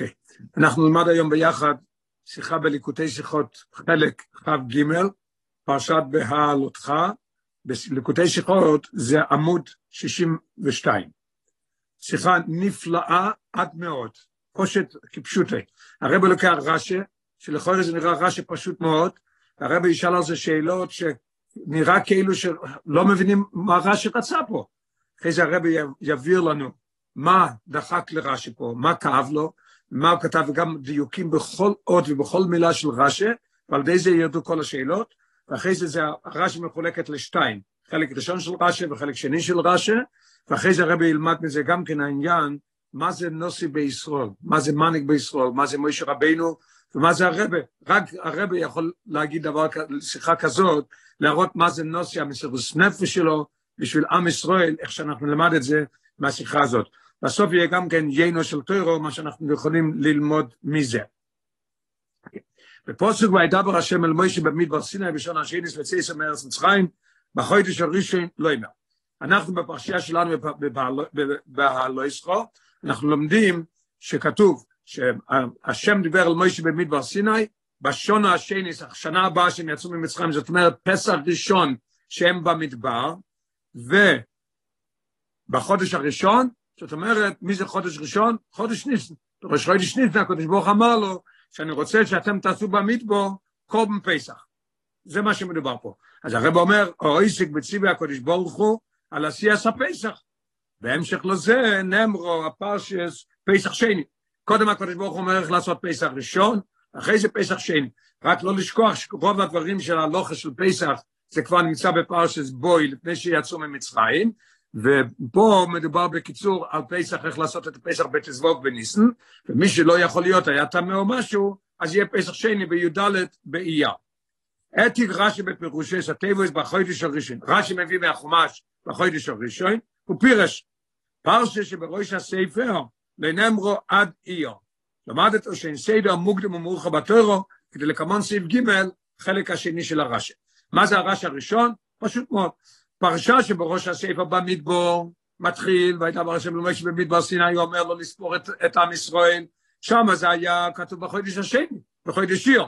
אוקיי. אנחנו נלמד היום ביחד שיחה בליקוטי שיחות חלק כ"ג, פרשת בהעלותך, בליקוטי שיחות זה עמוד 62. שיחה נפלאה עד מאוד, פושט כפשוטי. הרב לוקח רש"י, שלכל זה נראה רש"י פשוט מאוד, הרב ישאל על זה שאלות שנראה כאילו שלא מבינים מה רש"י רצה פה. אחרי זה הרב יבהיר לנו מה דחק לרש"י פה, מה כאב לו, מה הוא כתב, וגם דיוקים בכל אות ובכל מילה של רש"י, ועל ידי זה ירדו כל השאלות, ואחרי זה, זה רש"י מחולקת לשתיים, חלק ראשון של רש"י וחלק שני של רש"י, ואחרי זה הרבי ילמד מזה גם כן העניין, מה זה נוסי בישראל, מה זה מניק בישראל, מה זה מוישה רבינו, ומה זה הרבה. רק הרבה יכול להגיד דבר, שיחה כזאת, להראות מה זה נוסי, המסירוס נפש שלו, בשביל עם ישראל, איך שאנחנו נלמד את זה מהשיחה הזאת. בסוף יהיה גם כן יינו של טוירו, מה שאנחנו יכולים ללמוד מזה. בפוסק וידבר השם אל מוישה במדבר סיני בשון השני וצייסר מארץ מצרים, בחודש הראשון לא יאמר. אנחנו בפרשייה שלנו בהלויסחו, אנחנו לומדים שכתוב שהשם דיבר אל מוישה במדבר סיני, בשון השני, השנה הבאה שהם יצאו ממצרים, זאת אומרת פסח ראשון שהם במדבר, ובחודש הראשון זאת אומרת, מי זה חודש ראשון? חודש ניסן. ראש חודש ניסן, הקדוש ברוך אמר לו, שאני רוצה שאתם תעשו במדבור קורבן פסח. זה מה שמדובר פה. אז הרב אומר, אויסיק בציבי הקדוש ברוך הוא, על עשייס הפסח. בהמשך לזה, נאמרו הפרשס פסח שני. קודם הקדוש ברוך הוא אומר איך לעשות פסח ראשון, אחרי זה פסח שני. רק לא לשכוח שרוב הדברים של הלוכה של פסח, זה כבר נמצא בפרשס בוי לפני שיצאו ממצרים, ופה מדובר בקיצור על פסח, איך לעשות את הפסח בתזבוק בניסן, ומי שלא יכול להיות היה טמא או משהו, אז יהיה פסח שני בי"ד באייר. אתיק רש"י בפירושי סטייבוס בחודש הראשון, רש"י מביא מהחומש בחודש הראשון, הוא פירש, פרשה שבראש הספר, לנמרו עד אייר. למדת שאין סדר מוקדם ומאוחר בתורו, כדי לקמון סעיף ג' חלק השני של הרש"י. מה זה הרש"י הראשון? פשוט מאוד. פרשה שבראש הספר במדבור מתחיל, וידבר השם למשה במדבר סיני, אומר לו לספור את, את עם ישראל, שם זה היה כתוב בחודש השני, בחודש שיר.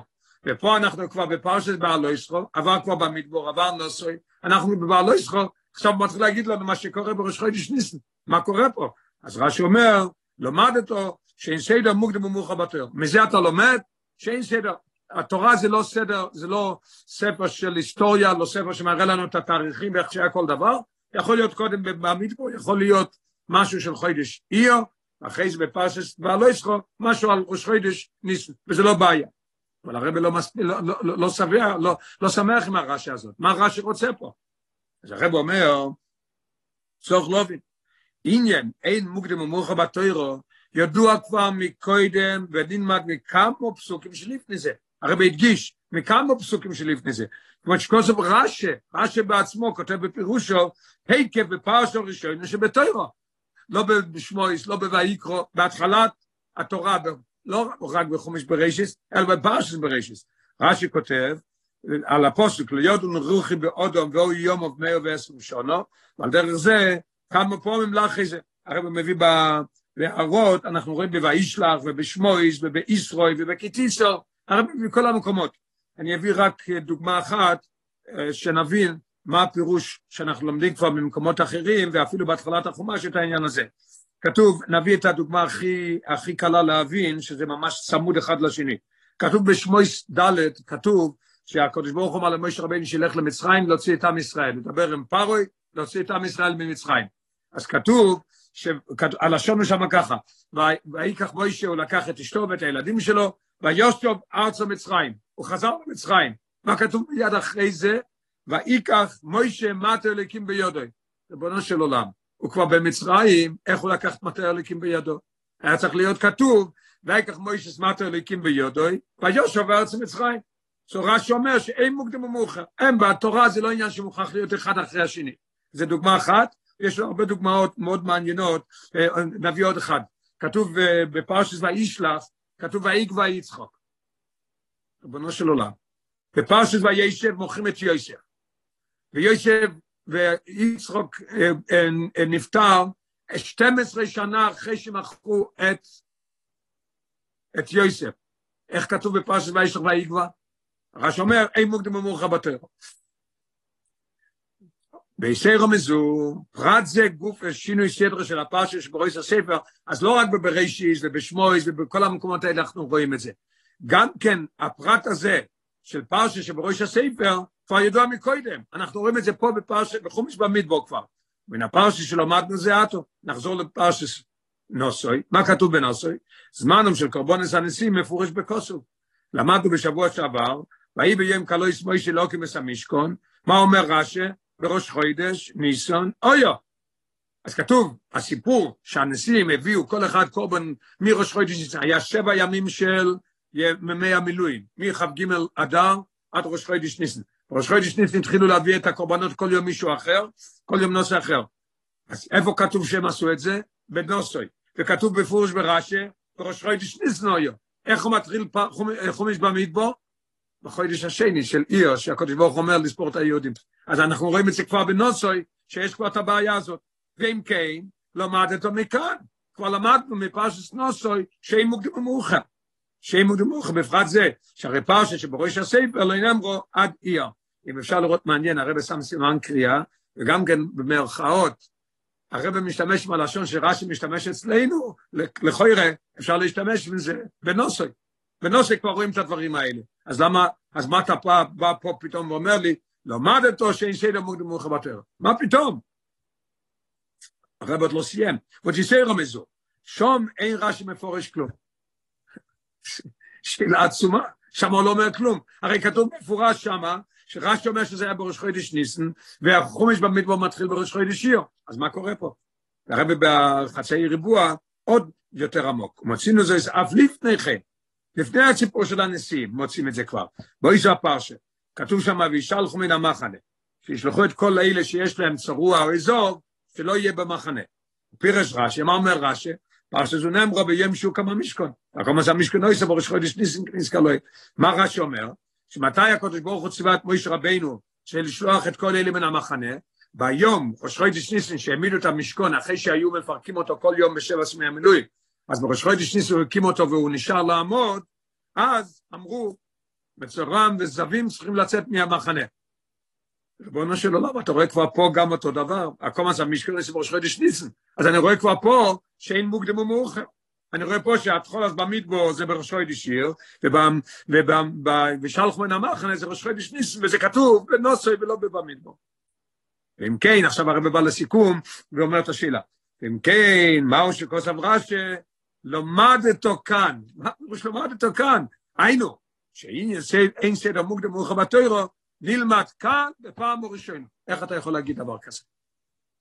ופה אנחנו כבר בפרשת בעל ישחור, עבר כבר במדבור, עבר נוסוי, אנחנו בבעל ישחור, עכשיו מתחיל להגיד לנו מה שקורה בראש חודש ניסן, מה קורה פה? אז רש"י אומר, לומד אותו שאין סדר מוקדם ומאוחר בתור. מזה אתה לומד שאין סדר, התורה זה לא סדר, זה לא ספר של היסטוריה, לא ספר שמראה לנו את התאריכים ואיך שהיה כל דבר, יכול להיות קודם במדבור, יכול להיות משהו של חודש איר, אחרי זה בפרשס והלא ישחו, משהו על ראש חודש ניסן, וזה לא בעיה. אבל הרב לא, מס... לא, לא, לא, לא, שבע, לא, לא שמח עם הרש"י הזאת, מה הרש"י רוצה פה? אז הרב אומר, צורך לובין, עניין אין מוקדם ומאוחר בתוירו, ידוע כבר מקודם ונלמד מכמה פסוקים שלפני זה. הרב הדגיש מכמה פסוקים שלפני זה, כמו שכוסף רש"י, רש"י בעצמו כותב בפירושו, היקף בפרשו ראשון שבתוירו, לא בשמואס, לא בויקרו, בהתחלת התורה, לא רק בחומש בראשיס, אלא בפרשס בראשיס. רש"י כותב, על הפוסק, ליודון רוחי באודום ואו יום of מאו ועשר שונו, ועל דרך זה כמה פעמים לאחרי זה, הרב מביא בהערות, אנחנו רואים בוישלח ובשמואס ובאיסרוי ובקיטיסו, הרבה מכל המקומות. אני אביא רק דוגמה אחת, שנבין מה הפירוש שאנחנו לומדים כבר במקומות אחרים, ואפילו בהתחלת החומש את העניין הזה. כתוב, נביא את הדוגמה הכי, הכי קלה להבין, שזה ממש צמוד אחד לשני. כתוב בשמויס ד', כתוב שהקדוש ברוך הוא אמר למשה רבינו שילך למצרים להוציא את עם ישראל, לדבר עם פרוי, להוציא את עם ישראל ממצרים. אז כתוב, הלשון הוא שם ככה, ויקח מוישה, הוא לקח את אשתו ואת הילדים שלו, ויושב ארצה מצרים, הוא חזר למצרים, מה כתוב מיד אחרי זה? ויקח מוישה מטה אליקים ביודו, ריבונו של עולם, הוא כבר במצרים, איך הוא לקח מטה אליקים בידו? היה צריך להיות כתוב, ויקח מוישה מטה אליקים ביודו, ויושב ארצה מצרים. so רש"י אומר שאין מוקדם ומאוחר, אין בתורה זה לא עניין שמוכרח להיות אחד אחרי השני. זה דוגמה אחת, יש לו הרבה דוגמאות מאוד מעניינות, נביא עוד אחד. כתוב בפרשת וישלח, כתוב ויהי ויצחוק. ריבונו של עולם. בפרשת וישב מוכרים את יוסף. ויוסף ויצחוק נפטר 12 שנה אחרי שמכרו את את יוסף. איך כתוב בפרשת וישלח ויגבה? רש אומר, אין מוקדם ומורחה בתורה. ביסר מזו, פרט זה גוף שינוי סדר של הפרשה שברויס הספר, אז לא רק בבראשיס ובשמויס ובכל המקומות האלה אנחנו רואים את זה. גם כן, הפרט הזה של פרשה שברויס הספר, כבר ידוע מקודם. אנחנו רואים את זה פה בפרשה, בחומש במדבור כבר. מן הפרשה שלמדנו זה אטו. נחזור לפרשה נוסוי. מה כתוב בנוסוי? זמנם של קרבונס הנשיאים מפורש בקוסוב. למדנו בשבוע שעבר, ויהי ביום קלויס מוישה לא כמס המשכון, מה אומר רש"א? בראש חוידש, ניסון, אויו. אז כתוב, הסיפור שהנשיאים הביאו כל אחד קורבן מראש חוידש ניסון, היה שבע ימים של ימי המילואים, מכ"ג אדר עד ראש חוידש ניסן. ראש חוידש ניסן התחילו להביא את הקורבנות כל יום מישהו אחר, כל יום נושא אחר. אז איפה כתוב שהם עשו את זה? בנוסוי. וכתוב בפורש ברש"א, בראש חוידש ניסן אויו. איך הוא מתחיל חומש במדבור? בחודש השני של עיר, שהקדוש ברוך אומר לספור את היהודים. אז אנחנו רואים את זה כבר בנוסוי, שיש כבר את הבעיה הזאת. ואם כן, למדת מכאן. כבר למדנו מפרשת נוסוי, שאין מוקדם ומאוחר. שאין מוקדם ומאוחר, בפרט זה, שהרי פרשת שבראש הספר לא נאמרו עד עיר. אם אפשר לראות מעניין, הרב שם סימן קריאה, וגם כן במרכאות, הרב משתמש בלשון שרש"י משתמש אצלנו, לכוירא, אפשר להשתמש בזה בנוסוי. בנוסי כבר רואים את הדברים האלה. אז למה, אז מה אתה בא, בא פה פתאום ואומר לי, למדתו שאין סדר מוקדם מאוחר בתורה. מה פתאום? הרב עוד לא סיים. ותיסר מזו, שום אין רש"י מפורש כלום. שאלה עצומה, שם הוא לא אומר כלום. הרי כתוב מפורש שמה, שרש"י אומר שזה היה בראש חודש ניסן, והחומש במדבר מתחיל בראש חודש שיר. אז מה קורה פה? הרב בחצי ריבוע עוד יותר עמוק. מוצאים לזה אף לפני כן. לפני הסיפור של הנשיאים, מוצאים את זה כבר. בואי הפרשה. כתוב שם, וישלחו מן המחנה. שישלחו את כל אלה שיש להם צרוע או אזור, שלא יהיה במחנה. פירש רש"י, מה אומר רש"י? פרשה זו נאמרו ביום שהוא כמה משכון. הקומה זה המשכון לא יסבור, חודש ניסן נזכר לו. מה רש"י אומר? שמתי הקדוש ברוך הוא ציווה את מויש רבינו של לשלוח את כל אלה מן המחנה, ביום, ראש חודש ניסן, שהעמידו את המשכון אחרי שהיו מפרקים אותו כל יום בשבע סמי המילואים, אז בראש חודש ניסו הקים אותו והוא נשאר לעמוד, אז אמרו, מצורם וזבים צריכים לצאת מהמחנה. ריבונו של עולם, אתה רואה כבר פה גם אותו דבר, הקומה זה המשכן לסי בראש חודש ניסן, אז אני רואה כבר פה שאין מוקדם ומאוחר. אני רואה פה שהתחול אז במדבור זה בראש חודש שיר, ושלח מן המחנה זה ראש חודש ניסן, וזה כתוב בנוסוי ולא במדבור. ואם כן, עכשיו הרב בא לסיכום ואומר את השאלה. אם כן, מהו שכוסף רש"א למדתו כאן, מה פירוש למדתו כאן? היינו, שאין סדר מוקדם מאוחר בתוירו, נלמד כאן בפעם הראשונה. איך אתה יכול להגיד דבר כזה?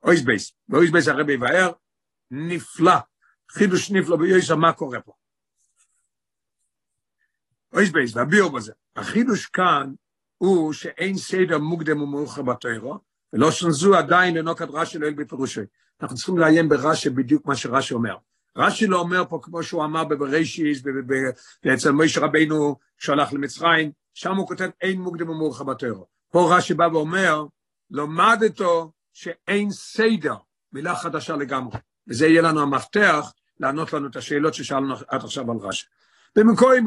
אויס בייס, ואויס בייס הרבי יבהר, נפלא, חידוש נפלא ביועסה, מה קורה פה? אויס בייס, והביאו בזה. החידוש כאן הוא שאין סדר מוקדם ומאוחר בתוירו, ולא שנזו עדיין לנוקת רש"י לאל בפירושי. אנחנו צריכים לעיין ברש"י בדיוק מה שרש"י אומר. רש"י לא אומר פה כמו שהוא אמר בבראשיס, ואצל מוישה רבינו שהלך למצרים, שם הוא כותב אין מוקדם ומאוחר בתוירו. פה רש"י בא ואומר, למדתו שאין סדר, מילה חדשה לגמרי. וזה יהיה לנו המפתח לענות לנו את השאלות ששאלנו עד עכשיו על רש"י. במקורים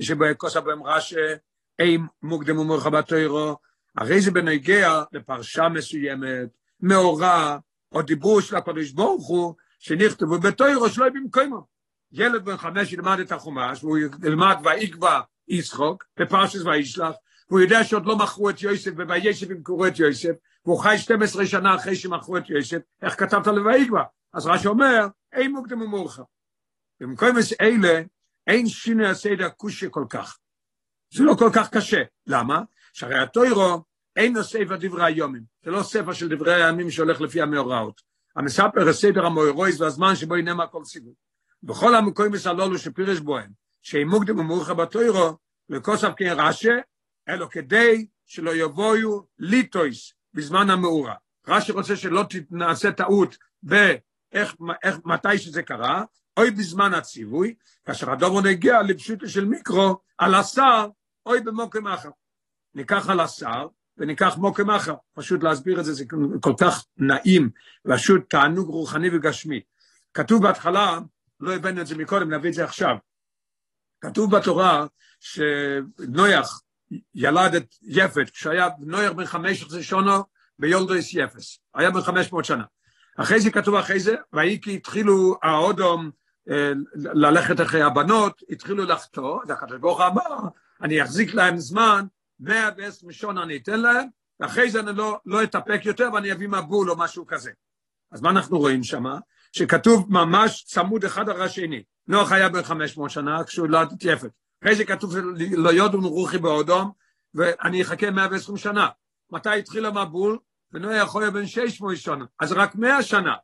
שבכוסה בהם רש"י אין מוקדם ומאוחר בתוירו, הרי זה בנגיע לפרשה מסוימת, מאורע, או דיבור של הקדוש ברוך הוא, שנכתבו בתוירו שלא במקומו. ילד בן חמש ילמד את החומש, והוא ילמד ויקבע יצחוק, בפרשס וישלח, והוא יודע שעוד לא מכרו את יוסף, ווישב ימכרו את יוסף, והוא חי 12 שנה אחרי שמכרו את יוסף, איך כתבת לויקבע? אז רש"י אומר, אין מוקדם ומאוחר. במקום אלה, אין שינוי הסדר קושי כל כך. זה לא כל כך קשה. למה? שהרי התוירו אין לו ספר דברי היומים. זה לא ספר של דברי הימים שהולך לפי המאורעות. המספר הסדר המאורויס והזמן שבו ינמה כל סיבוב. בכל המקוים מסלולו שפירש בוהם, שאם מוקדם ומאוחר בתוירו, לכוסף כן רשא, אלו כדי שלא יבואו ליטויס בזמן המאורע. רש"י רוצה שלא נעשה טעות באיך איך, מתי שזה קרה, אוי בזמן הציווי, כאשר הדובר נגיע לפשוטו של מיקרו, על השר, אוי במוקם אחר. ניקח על השר, וניקח מוקם אחר. פשוט להסביר את זה, זה כל כך נעים, פשוט תענוג רוחני וגשמי. כתוב בהתחלה, לא הבאנו את זה מקודם, נביא את זה עכשיו. כתוב בתורה שנויח ילד את יפת, כשהיה נויח בן חמש עשרה שונו ביולדויס יפס, היה בן חמש מאות שנה. אחרי זה כתוב אחרי זה, ויהי כי התחילו האודום אה, ללכת אחרי הבנות, התחילו לחטוא, זה הקדוש ברוך אמר, אני אחזיק להם זמן, מאה ועשר שון אני אתן להם, ואחרי זה אני לא, לא אתאפק יותר ואני אביא מבול או משהו כזה. אז מה אנחנו רואים שם? שכתוב ממש צמוד אחד אחרי השני. נוח היה בן 500 שנה כשהוא לא התייפת. אחרי זה כתוב לא יודו רוחי באודום, ואני אחכה 120 שנה. מתי התחיל המבול? ונוח יכול להיות בן 600 שנה, אז רק 100 שנה.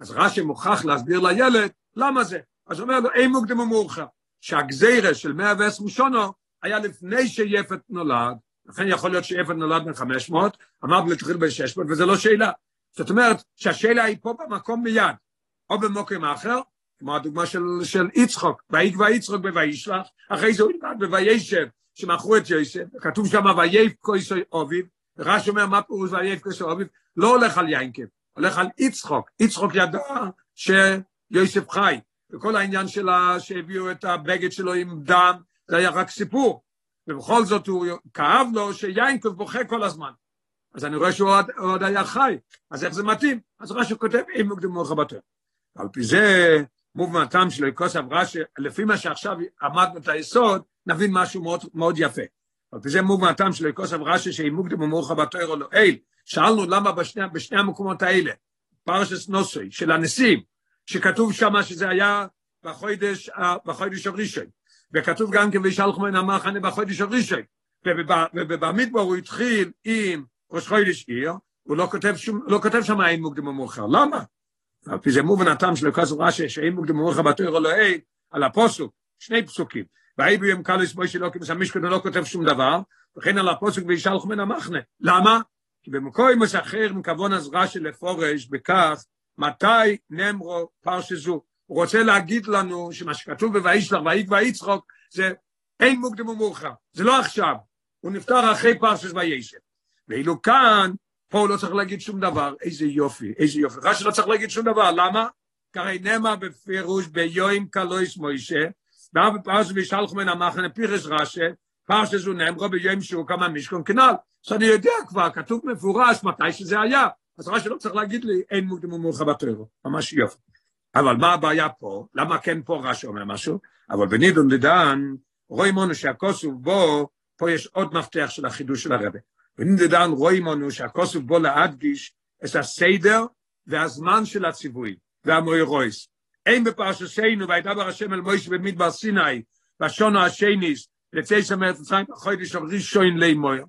אז רש"י מוכרח להסביר לילד למה זה. אז הוא אומר לו, אין מוקדם ומאוחר. שהגזירה של 120 שנה היה לפני שיפת נולד, לכן יכול להיות שיפת נולד בן 500, אמר בלתחיל בן 600, וזה לא שאלה. זאת אומרת שהשאלה היא פה במקום מיד, או במוקם אחר, כמו הדוגמה של, של יצחוק, ויקבע יצחוק בוישלח, אחרי זה הוא ילמד בוישב, שמכרו את יוסף, כתוב שם וייף כויסוי אוביב, רש"י אומר מה פירוש וייף כויסוי אוביב, לא הולך על יינקב, הולך על יצחוק, יצחוק ידע שיוסף חי, וכל העניין שלה שהביאו את הבגד שלו עם דם, זה היה רק סיפור, ובכל זאת הוא כאב לו שיינקב בוכה כל הזמן. אז אני רואה שהוא עוד, עוד היה חי, אז איך זה מתאים? אז רש"י כותב, אם מוקדם מוח בתר. על פי זה, מובנתם של כוסף רש"י, לפי מה שעכשיו עמדנו את היסוד, נבין משהו מאוד, מאוד יפה. על פי זה מובנתם של כוסף רש"י, שאם מוקדם מוח בתר או לא אל, שאלנו למה בשני, בשני המקומות האלה, פרשס נוסוי, של הנשיאים, שכתוב שם שזה היה בחודש, בחודש הראשון, וכתוב גם כן וישלחו מן המחנה בחודש הראשון, ובמדבר הוא התחיל עם ראש חודש עיר, הוא לא כותב, שום, לא כותב שם אין מוקדם ומאוחר. למה? על פי זה מובן הטעם של כסף רש"י, שאין מוקדם ומאוחר בתור אלוהי, על הפוסוק, שני פסוקים. והאי ביום קלוס בוי שלא כמס המשכון לא כותב שום דבר, וכן על הפוסק וישלח מן המחנה. למה? כי במקום מסחרר מכוון אז רש"י לפורש בכך, מתי נמרו פרשזו. הוא רוצה להגיד לנו שמה שכתוב בוישלח ויקבע יצחוק, זה אין מוקדם ומאוחר. זה לא עכשיו. הוא נפטר אחרי פרשס וישב. ואילו כאן, פה הוא לא צריך להגיד שום דבר, איזה יופי, איזה יופי. רש"י לא צריך להגיד שום דבר, למה? כי הרי נאמר בפירוש ביום קלויס מוישה, ואף בפרס וישלחו מן המחנה פירש רש"י, פרס זו נאמרו ביום שהוא כמה משכון כנ"ל. אז אני יודע כבר, כתוב מפורש מתי שזה היה, אז רש"י לא צריך להגיד לי, אין מוקדם ומאוחר בתוירו, ממש יופי. אבל מה הבעיה פה? למה כן פה רש"י אומר משהו? אבל בנידון לדן, רואים לנו שהכוסוף בו, פה יש עוד מפתח של החידוש של הרבה. ונדדן רואים לנו שהכוסף בו להדגיש את הסדר והזמן של הציווי והמוירויס. אין בפרשתנו וידבר השם אל מוישה במדבר סיני בשונו השניס לצי שמרת לציים בחודש הראשון לימויר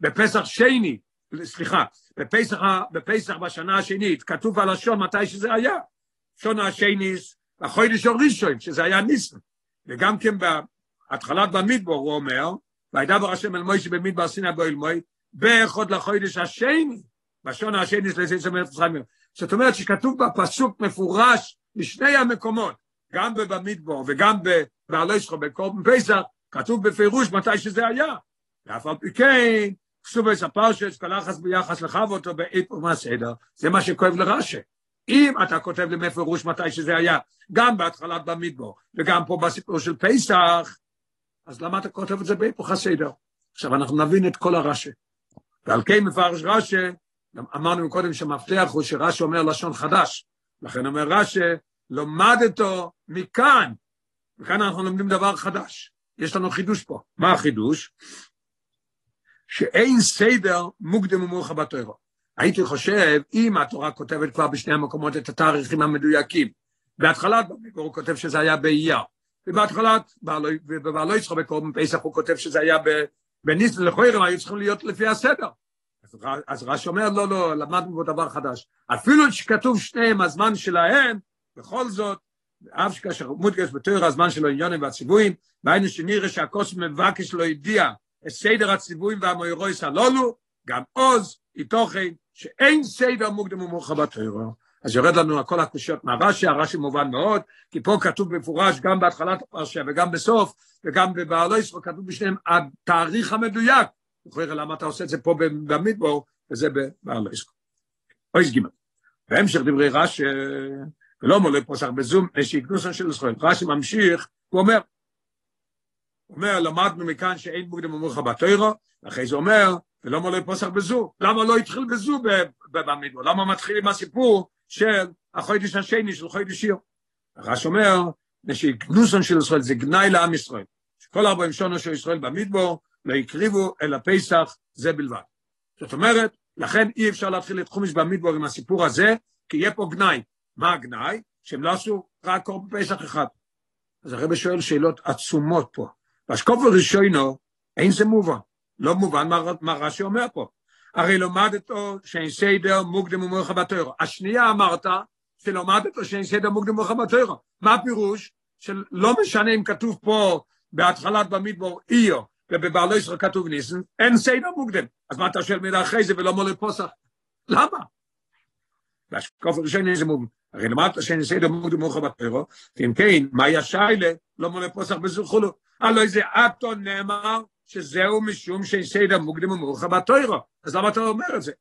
בפסח שני, סליחה, בפסח, בפסח בשנה השנית כתוב הלשון מתי שזה היה, שונו השניס בחודש הראשון שזה היה ניסן וגם כן בהתחלת במדבר הוא אומר וידבר השם אל מוישה במדבר סיני בו אל מויר באחד לחודש השני, בשון השני לזה שאומרת פסחיימר. זאת אומרת שכתוב בפסוק מפורש בשני המקומות, גם במדבור וגם בעלויסחו בקורבן פסח, כתוב בפירוש מתי שזה היה. ואף על פי כן, כתוב בפרשת כל יחס ביחס לחב אותו בעת ומסדר, זה מה שכואב לרש"י. אם אתה כותב לי מפירוש מתי שזה היה, גם בהתחלת במדבור וגם פה בסיפור של פסח, אז למה אתה כותב את זה בהיפוך הסדר? עכשיו אנחנו נבין את כל הרש"י. ועל כן מפרש רש"י, אמרנו קודם שהמפתח הוא שרש"י אומר לשון חדש, לכן אומר רש"י, לומדתו מכאן, וכאן אנחנו לומדים דבר חדש, יש לנו חידוש פה. מה החידוש? שאין סדר מוקדם ומאוחר בתורה. הייתי חושב, אם התורה כותבת כבר בשני המקומות את התאריכים המדויקים, בהתחלת במקור הוא כותב שזה היה באייר, ובהתחלת, ובעלו יצחק בקורבן פסח הוא כותב שזה היה בניסן לכוירם היו צריכים להיות לפי הסדר. אז רש"י אומר, לא, לא, למדנו פה דבר חדש. אפילו שכתוב שניהם הזמן שלהם, בכל זאת, אף שכאשר מודגש בתואר הזמן של העניונים והציוויים, והיינו שנראה שהכוס מבקש לא הדיע את סדר הציוויים והמוירויס הלולו, גם עוז, איתוכן, שאין סדר מוקדם ומאוחר בתואר. אז יורד לנו הכל הקושיות מהרש"י, הרש"י מובן מאוד, כי פה כתוב במפורש גם בהתחלת הפרשיה וגם בסוף, וגם בבעלו ישראל כתוב בשניהם התאריך המדויק. לכאורה למה אתה עושה את זה פה במדבור, וזה בבעלו ישראל. אוי ג' בהמשך דברי רש"י, ולא מולי פוסח בזום, נשיקנוסון של ישראל. רש"י ממשיך, הוא אומר, הוא אומר, למדנו מכאן שאין מוקדם אמור לך בתוירו, ואחרי זה אומר, ולא מולי פוסח בזו. למה לא התחיל בזו במדבר? למה מתחיל עם הסיפור של החודש השני של חודש שיר? רש"י אומר, נשיקנוסון של ישראל זה גנאי לעם ישראל. שכל ארבעים שונו של ישראל במדבור, לא הקריבו אל הפסח זה בלבד. זאת אומרת, לכן אי אפשר להתחיל את חומש במדבור עם הסיפור הזה, כי יהיה פה גנאי. מה הגנאי? שהם לא עשו רק קור בפסח אחד. אז הרב שואל שאלות עצומות פה. והשקוף הראשונו, אין זה מובן. לא מובן מה, מה רש"י אומר פה. הרי למדתו שאין סדר מוקדם ומורך בתוירו. השנייה אמרת שלמדתו שאין סדר מוקדם ומורך בתוירו. מה הפירוש? שלא משנה אם כתוב פה בהתחלת במדבור איו, ובבעלו ישראל כתוב ניסן, אין סדר מוקדם. אז מה אתה שואל מילה אחרי זה ולא מולי פוסח? למה? והשקוף הראשון זה מובן. הרי למדת שאין סדר מוקדם ומורך בתוירו, ואם כן, מה ישיילה? לא מולי פוסח בזוכלו. הלוא זה אתו נאמר שזהו משום שאין סדר מוקדם ומורך בתוירו. אז למה אתה אומר את זה?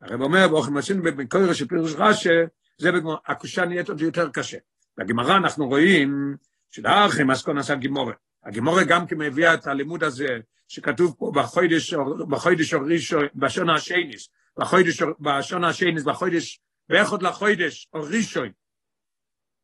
הרב אומר, באופן מצין בקוירה של פירוש רש"י, זה בגמר, הקושה נהיית עוד יותר קשה. בגמרא אנחנו רואים שדאחי מסקון עשה גימורה. הגימורה גם כן מביאה את הלימוד הזה שכתוב פה בחודש, בחודש הראשון, בשון השייניס, בחודש, בשון השייניס, בחודש, באחד לחודש הראשון.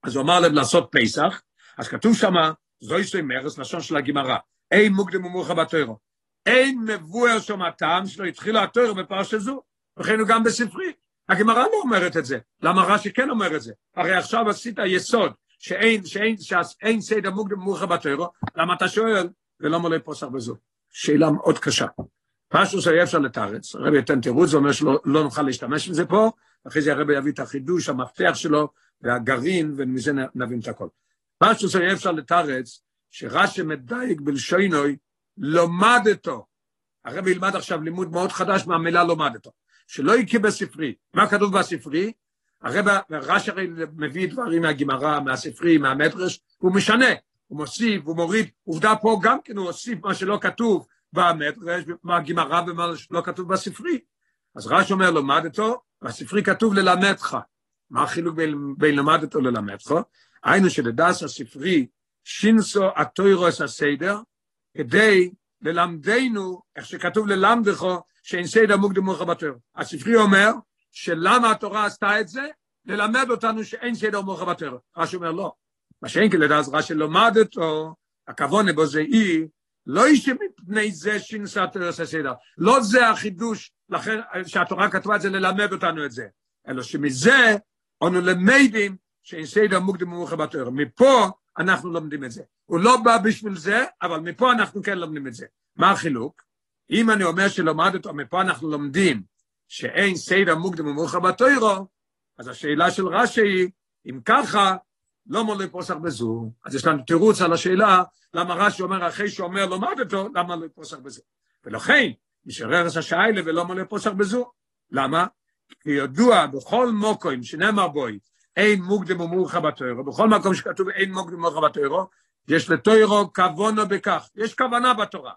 אז הוא אמר להם לעשות פסח, אז כתוב שמה, זו יש מרס, לשון של הגמרא, אין מוקדם ומוחה בתוירו. אין מבואר שם הטעם שלו התחילה התוירו בפרשה זו, וכן הוא גם בספרי. הגמרא לא אומרת את זה. למה רש"י כן אומר את זה? הרי עכשיו עשית יסוד שאין, שאין, שאין סדר מוקדם ומאוחר בתוירו, למה אתה שואל ולא מולא פוסח בזו? שאלה מאוד קשה. משהו שאי אפשר לתרץ, הרבי ייתן תירוץ, זה אומר שלא לא נוכל להשתמש בזה פה, אחרי זה הרבי יביא את החידוש, המפתח שלו, והגרעין, ומזה נבין את הכל. משהו שאי אפשר לתרץ, שרש"י מדייק בלשונוי, לומדתו. הרבי ילמד עכשיו לימוד מאוד חדש מהמילה לומדתו. שלא יקי בספרי. מה כתוב בספרי? הרב רש"י הרי מביא דברים מהגמרא, מהספרי, מהמדרש, הוא משנה, הוא מוסיף, הוא מוריד, עובדה פה גם כן הוא הוסיף מה שלא כתוב במדרש, מהגמרא ומה שלא כתוב בספרי. אז רש"י אומר לומדתו, בספרי כתוב ללמדך. מה החילוק בין, בין למדתו ללמדך? היינו שלדס הספרי שינסו הטוירוס הסדר, כדי ללמדנו, איך שכתוב ללמדך, שאין סדר מוקדם מוכר בתור. הספרי אומר, שלמה התורה עשתה את זה? ללמד אותנו שאין סדר מוכר בתור. רש"י אומר לא. מה שאין כלדע אז רש"י לומד אותו, הכוונה בו זה אי, לא איש מפני זה שינסה התורס הסדר. לא זה החידוש, לכן שהתורה כתבה את זה ללמד אותנו את זה. אלא שמזה אנו למדים שאין סדר מוקדם ומוכר בתור. מפה אנחנו לומדים את זה. הוא לא בא בשביל זה, אבל מפה אנחנו כן לומדים את זה. מה החילוק? אם אני אומר שלומד אותו, מפה אנחנו לומדים שאין סדר מוקדם ומאוחר בתוירו, אז השאלה של רש"י היא, אם ככה, לא מולי פוסח בזו. אז יש לנו תירוץ על השאלה, למה רש"י אומר, אחרי שאומר לומד אותו, למה לא פוסח בזו. ולכן, משרר את השאלה ולא מולי פוסח בזו. למה? כי ידוע בכל מוקוים שנאמר בוי, אין מוקדם ומאוחר בתוירו, בכל מקום שכתוב אין מוקדם ומאוחר בתוירו, יש לתוירו כוונו בכך, יש כוונה בתורה.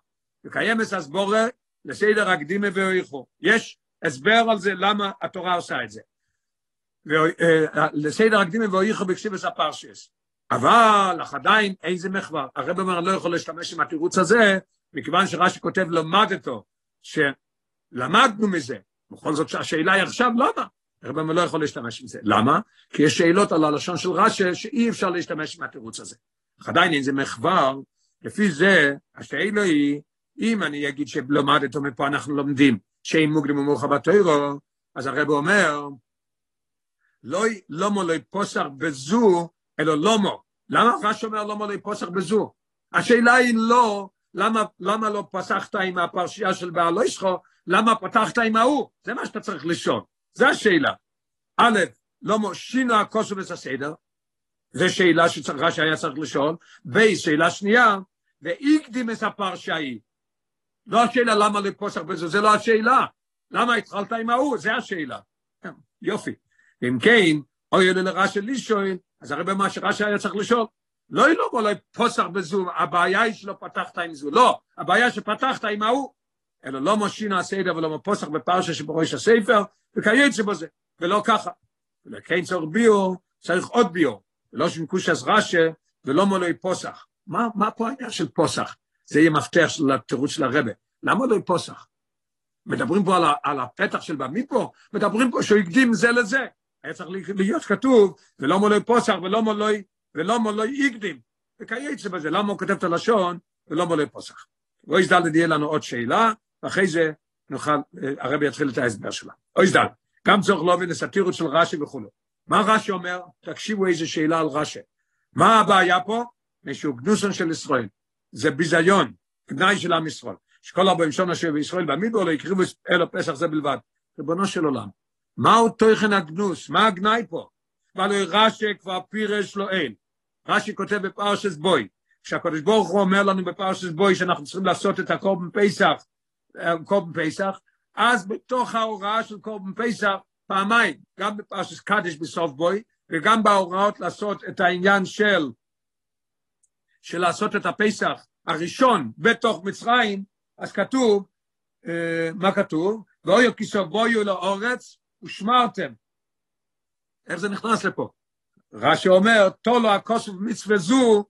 וקיימס הסבורה לסדר הקדימה ואיכו. יש הסבר על זה למה התורה עושה את זה. לסדר הקדימה ואיכו בקשיבס הפרשס. אבל אך עדיין איזה מחבר. הרב אומר, אני לא יכול להשתמש עם התירוץ הזה, מכיוון שרש"י כותב למדתו, שלמדנו מזה. בכל זאת השאלה היא עכשיו למה? הרב אומר, לא יכול להשתמש עם זה. למה? כי יש שאלות על הלשון של רש"י שאי אפשר להשתמש עם התירוץ הזה. אך עדיין איזה מחבר, לפי זה, השאלה היא, אם אני אגיד שלמדתו מפה אנחנו לומדים שאין מוקדם ומאוחר בתוירו, אז הרב אומר, לא לומו לא פוסח בזו, אלא לומו. למה רש"י אומר לומו לא פוסח בזו? השאלה היא לא, למה, למה לא פסחת עם הפרשייה של בעל אישכו, למה פתחת עם ההוא? זה מה שאתה צריך לשאול. זה השאלה. א', לומו שינו הכוסו בסדר, זו שאלה שרש"י היה צריך לשאול. ב', שאלה שנייה, והקדים את הפרשייה היא. לא השאלה למה לפוסח בזה, זה לא השאלה. למה התחלת עם ההוא, זה השאלה. יופי. אם כן, אוי אלו לרש"י לישון, אז הרי במה שרש"י היה צריך לשאול, לא ילום אולי פוסח בזו, הבעיה היא שלא פתחת עם זו, לא, הבעיה שפתחת עם ההוא, אלא לא משינה הסדר ולא מפוסח בפרשה שבראש הספר, וכייצא בזה, ולא ככה. ולכן צורך ביור, צריך עוד ביור, ולא שינקוש אז רשא, ולא מולוי פוסח. מה, מה פה העניין של פוסח? זה יהיה מפתח של התירוץ של הרבה. למה לא פוסח? מדברים פה על, על הפתח של במיקרו, מדברים פה שהוא הקדים זה לזה. היה צריך להיות כתוב, ולא מולוי פוסח ולא מולוי, ולא מולוי הקדים. וכייצא בזה, למה הוא כותב את הלשון ולא מולוי פוסח? אוי זדל יהיה לנו עוד שאלה, ואחרי זה נוכל, הרבי יתחיל את ההסבר שלה. אוי זדל, גם צורך להבין לסטירות של רש"י וכו'. מה רש"י אומר? תקשיבו איזה שאלה על רש"י. מה הבעיה פה? משהו גנוסון של ישראל. זה ביזיון, גנאי של עם ישראל. שכל ארבעים שונה שבישראל במדבר לא יקריבו אלו פסח זה בלבד. ריבונו של עולם, מהו תוכן הגנוס? מה הגנאי פה? אבל רש"י כבר פירש לו אין. רש"י כותב בפרשס בוי, כשהקדוש ברוך הוא אומר לנו בפרשס בוי שאנחנו צריכים לעשות את הקורבן פסח, קורבן פסח, אז בתוך ההוראה של קורבן פסח, פעמיים, גם בפרשס קדש בסוף בוי, וגם בהוראות לעשות את העניין של, של לעשות את הפסח הראשון בתוך מצרים, אז כתוב, מה כתוב? ואויו כיסו בויו לאורץ ושמרתם. איך זה נכנס לפה? רש"י אומר, תולו הכוסף מצווה זו,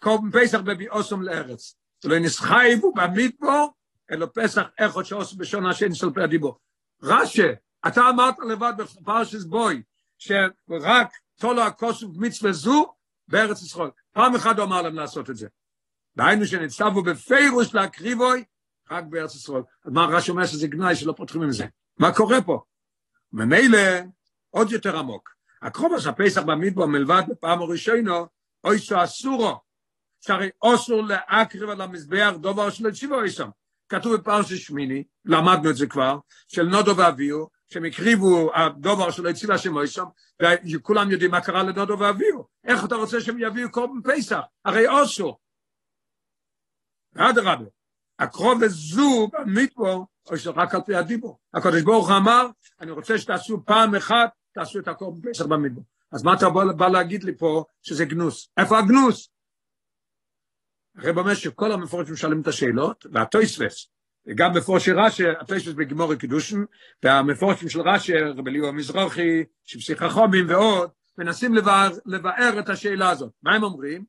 קום פסח בביאוסום לארץ. ולא נסחייבו במדבור, אלא פסח איכות שעושה בשון השני של פי הדיבור. רש"י, אתה אמרת לבד בפרשס בוי, שרק תולו הכוסף מצווה זו בארץ ישראל. פעם אחת הוא אמר להם לעשות את זה. דהיינו שנצטבו בפירוש להקריבוי, רק בארץ ישראל. אז מה רש"י אומר שזה גנאי שלא פותחים עם זה? מה קורה פה? ממילא, עוד יותר עמוק. הקרובס הפסח במדבר מלבד בפעם הראשונו, אוי שאסורו, שהרי אסור להקריב על המזבח דבר של הציבו איסם. כתוב בפרשת שמיני, למדנו את זה כבר, של נודו ואביו, שהם הקריבו הדובר של הציבה שם איסם, וכולם יודעים מה קרה לנודו ואביו. איך אתה רוצה שהם יביאו קורבן פסח? הרי אסור. אדרבה, הקרוב זו במדבר, או שרק על פי הדיבור. הקדוש ברוך אמר, אני רוצה שתעשו פעם אחת תעשו את הכל בפסח במדבר. אז מה אתה בא להגיד לי פה שזה גנוס? איפה הגנוס? הרי אומר שכל המפורשים שואלים את השאלות, והטויספס, וגם מפורש רש"י, הטויספס בגמור הקידושן, והמפורשים של רש"י, רבי ליאו המזרחי, שבשיחה חומים ועוד, מנסים לבאר, לבאר את השאלה הזאת. מה הם אומרים?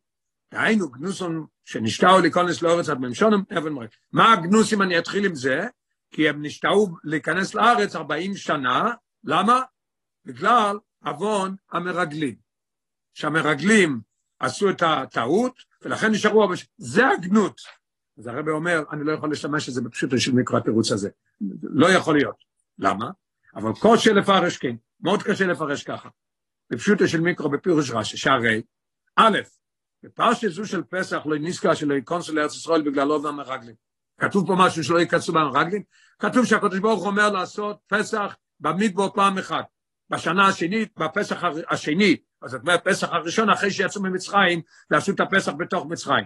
דהיינו גנוסון שנשתאו להיכנס לארץ עד ממשונם, מה הגנוס אם אני אתחיל עם זה? כי הם נשתאו להיכנס לארץ 40 שנה, למה? בגלל עוון המרגלים. שהמרגלים עשו את הטעות, ולכן נשארו, זה הגנות. אז הרב אומר, אני לא יכול לשמש את זה בפשוט של מקרא התירוץ הזה. לא יכול להיות. למה? אבל קשה לפרש כן, מאוד קשה לפרש ככה. בפשוט של מיקרו בפירוש רש"י, שהרי, א', בפרשת זו של פסח לא נזכר שלא ייכנסו לארץ ישראל בגלל עוון המרגלים. כתוב פה משהו שלא ייכנסו במרגלים? כתוב שהקדוש ברוך הוא אומר לעשות פסח במדבור פעם אחת. בשנה השנית, בפסח השני, אז זאת אומרת, פסח הראשון אחרי שיצאו ממצרים, ועשו את הפסח בתוך מצרים.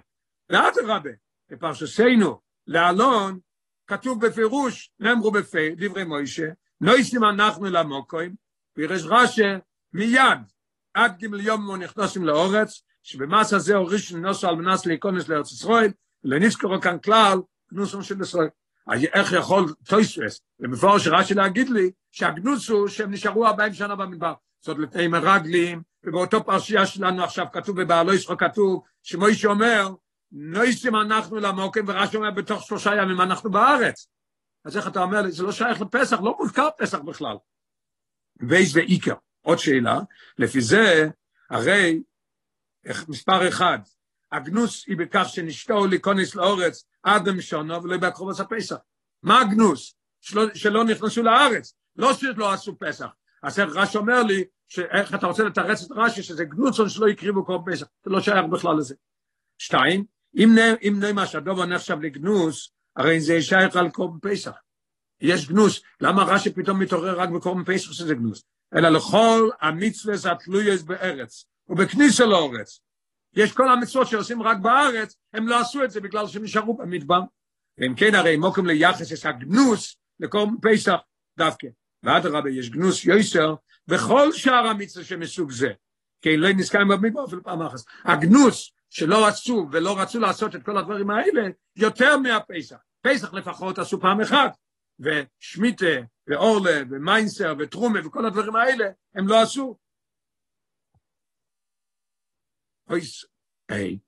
ואדרבה, בפרשסנו לאלון, כתוב בפירוש, נאמרו בפי, דברי מוישה, נויסים אנחנו למוקוים, וירש רשא מיד, עד יום נכנסים לאורץ, שבמס הזה הוריש לנוסו על מנס להיכנס לארץ ישראל, ולנזכרו כאן כלל, כנוסם של ישראל. איך יכול טויסרס, ומפורש רש"י להגיד לי, שהגנוס הוא שהם נשארו 40 שנה במדבר. זאת לפני מרגלים, ובאותו פרשייה שלנו עכשיו כתוב בבעלו ישחו כתוב, שמוישה אומר, נויסים אנחנו למוקם, ורש"י אומר, בתוך שלושה ימים אנחנו בארץ. אז איך אתה אומר זה לא שייך לפסח, לא מוזכר פסח בכלל. וייס ואיקר, עוד שאלה, לפי זה, הרי, מספר אחד, הגנוס היא בכך שנשתו להיכנס לאורץ עד המשונו ולא בהקרובס הפסח. מה הגנוס? שלא, שלא נכנסו לארץ, לא שלא עשו פסח. אז איך רש"י אומר לי, איך אתה רוצה לתרץ את רש"י, שזה גנוסון שלא יקריבו כל פסח, זה לא שייך בכלל לזה. שתיים, אם, אם נאמר שהדובר נחשב לגנוס, הרי זה שייך על קורבן פסח. יש גנוס, למה רש"י פתאום מתעורר רק בקורבן פסח שזה גנוס? אלא לכל המצווה התלויס בארץ, ובכניסה לאורץ, יש כל המצוות שעושים רק בארץ, הם לא עשו את זה בגלל שהם נשארו במדבר. ואם כן, הרי מוקם ליחס יש הגנוס לכל פסח דווקא. ואדרבה, יש גנוס יויסר בכל שאר המצווה שמסוג זה. כי לא נזכרים במדבר אפילו פעם אחת. הגנוס שלא עשו ולא רצו לעשות את כל הדברים האלה, יותר מהפסח. פסח לפחות עשו פעם אחת. ושמיטה, ואורלה, ומיינסר, וטרומה, וכל הדברים האלה, הם לא עשו. אויס איי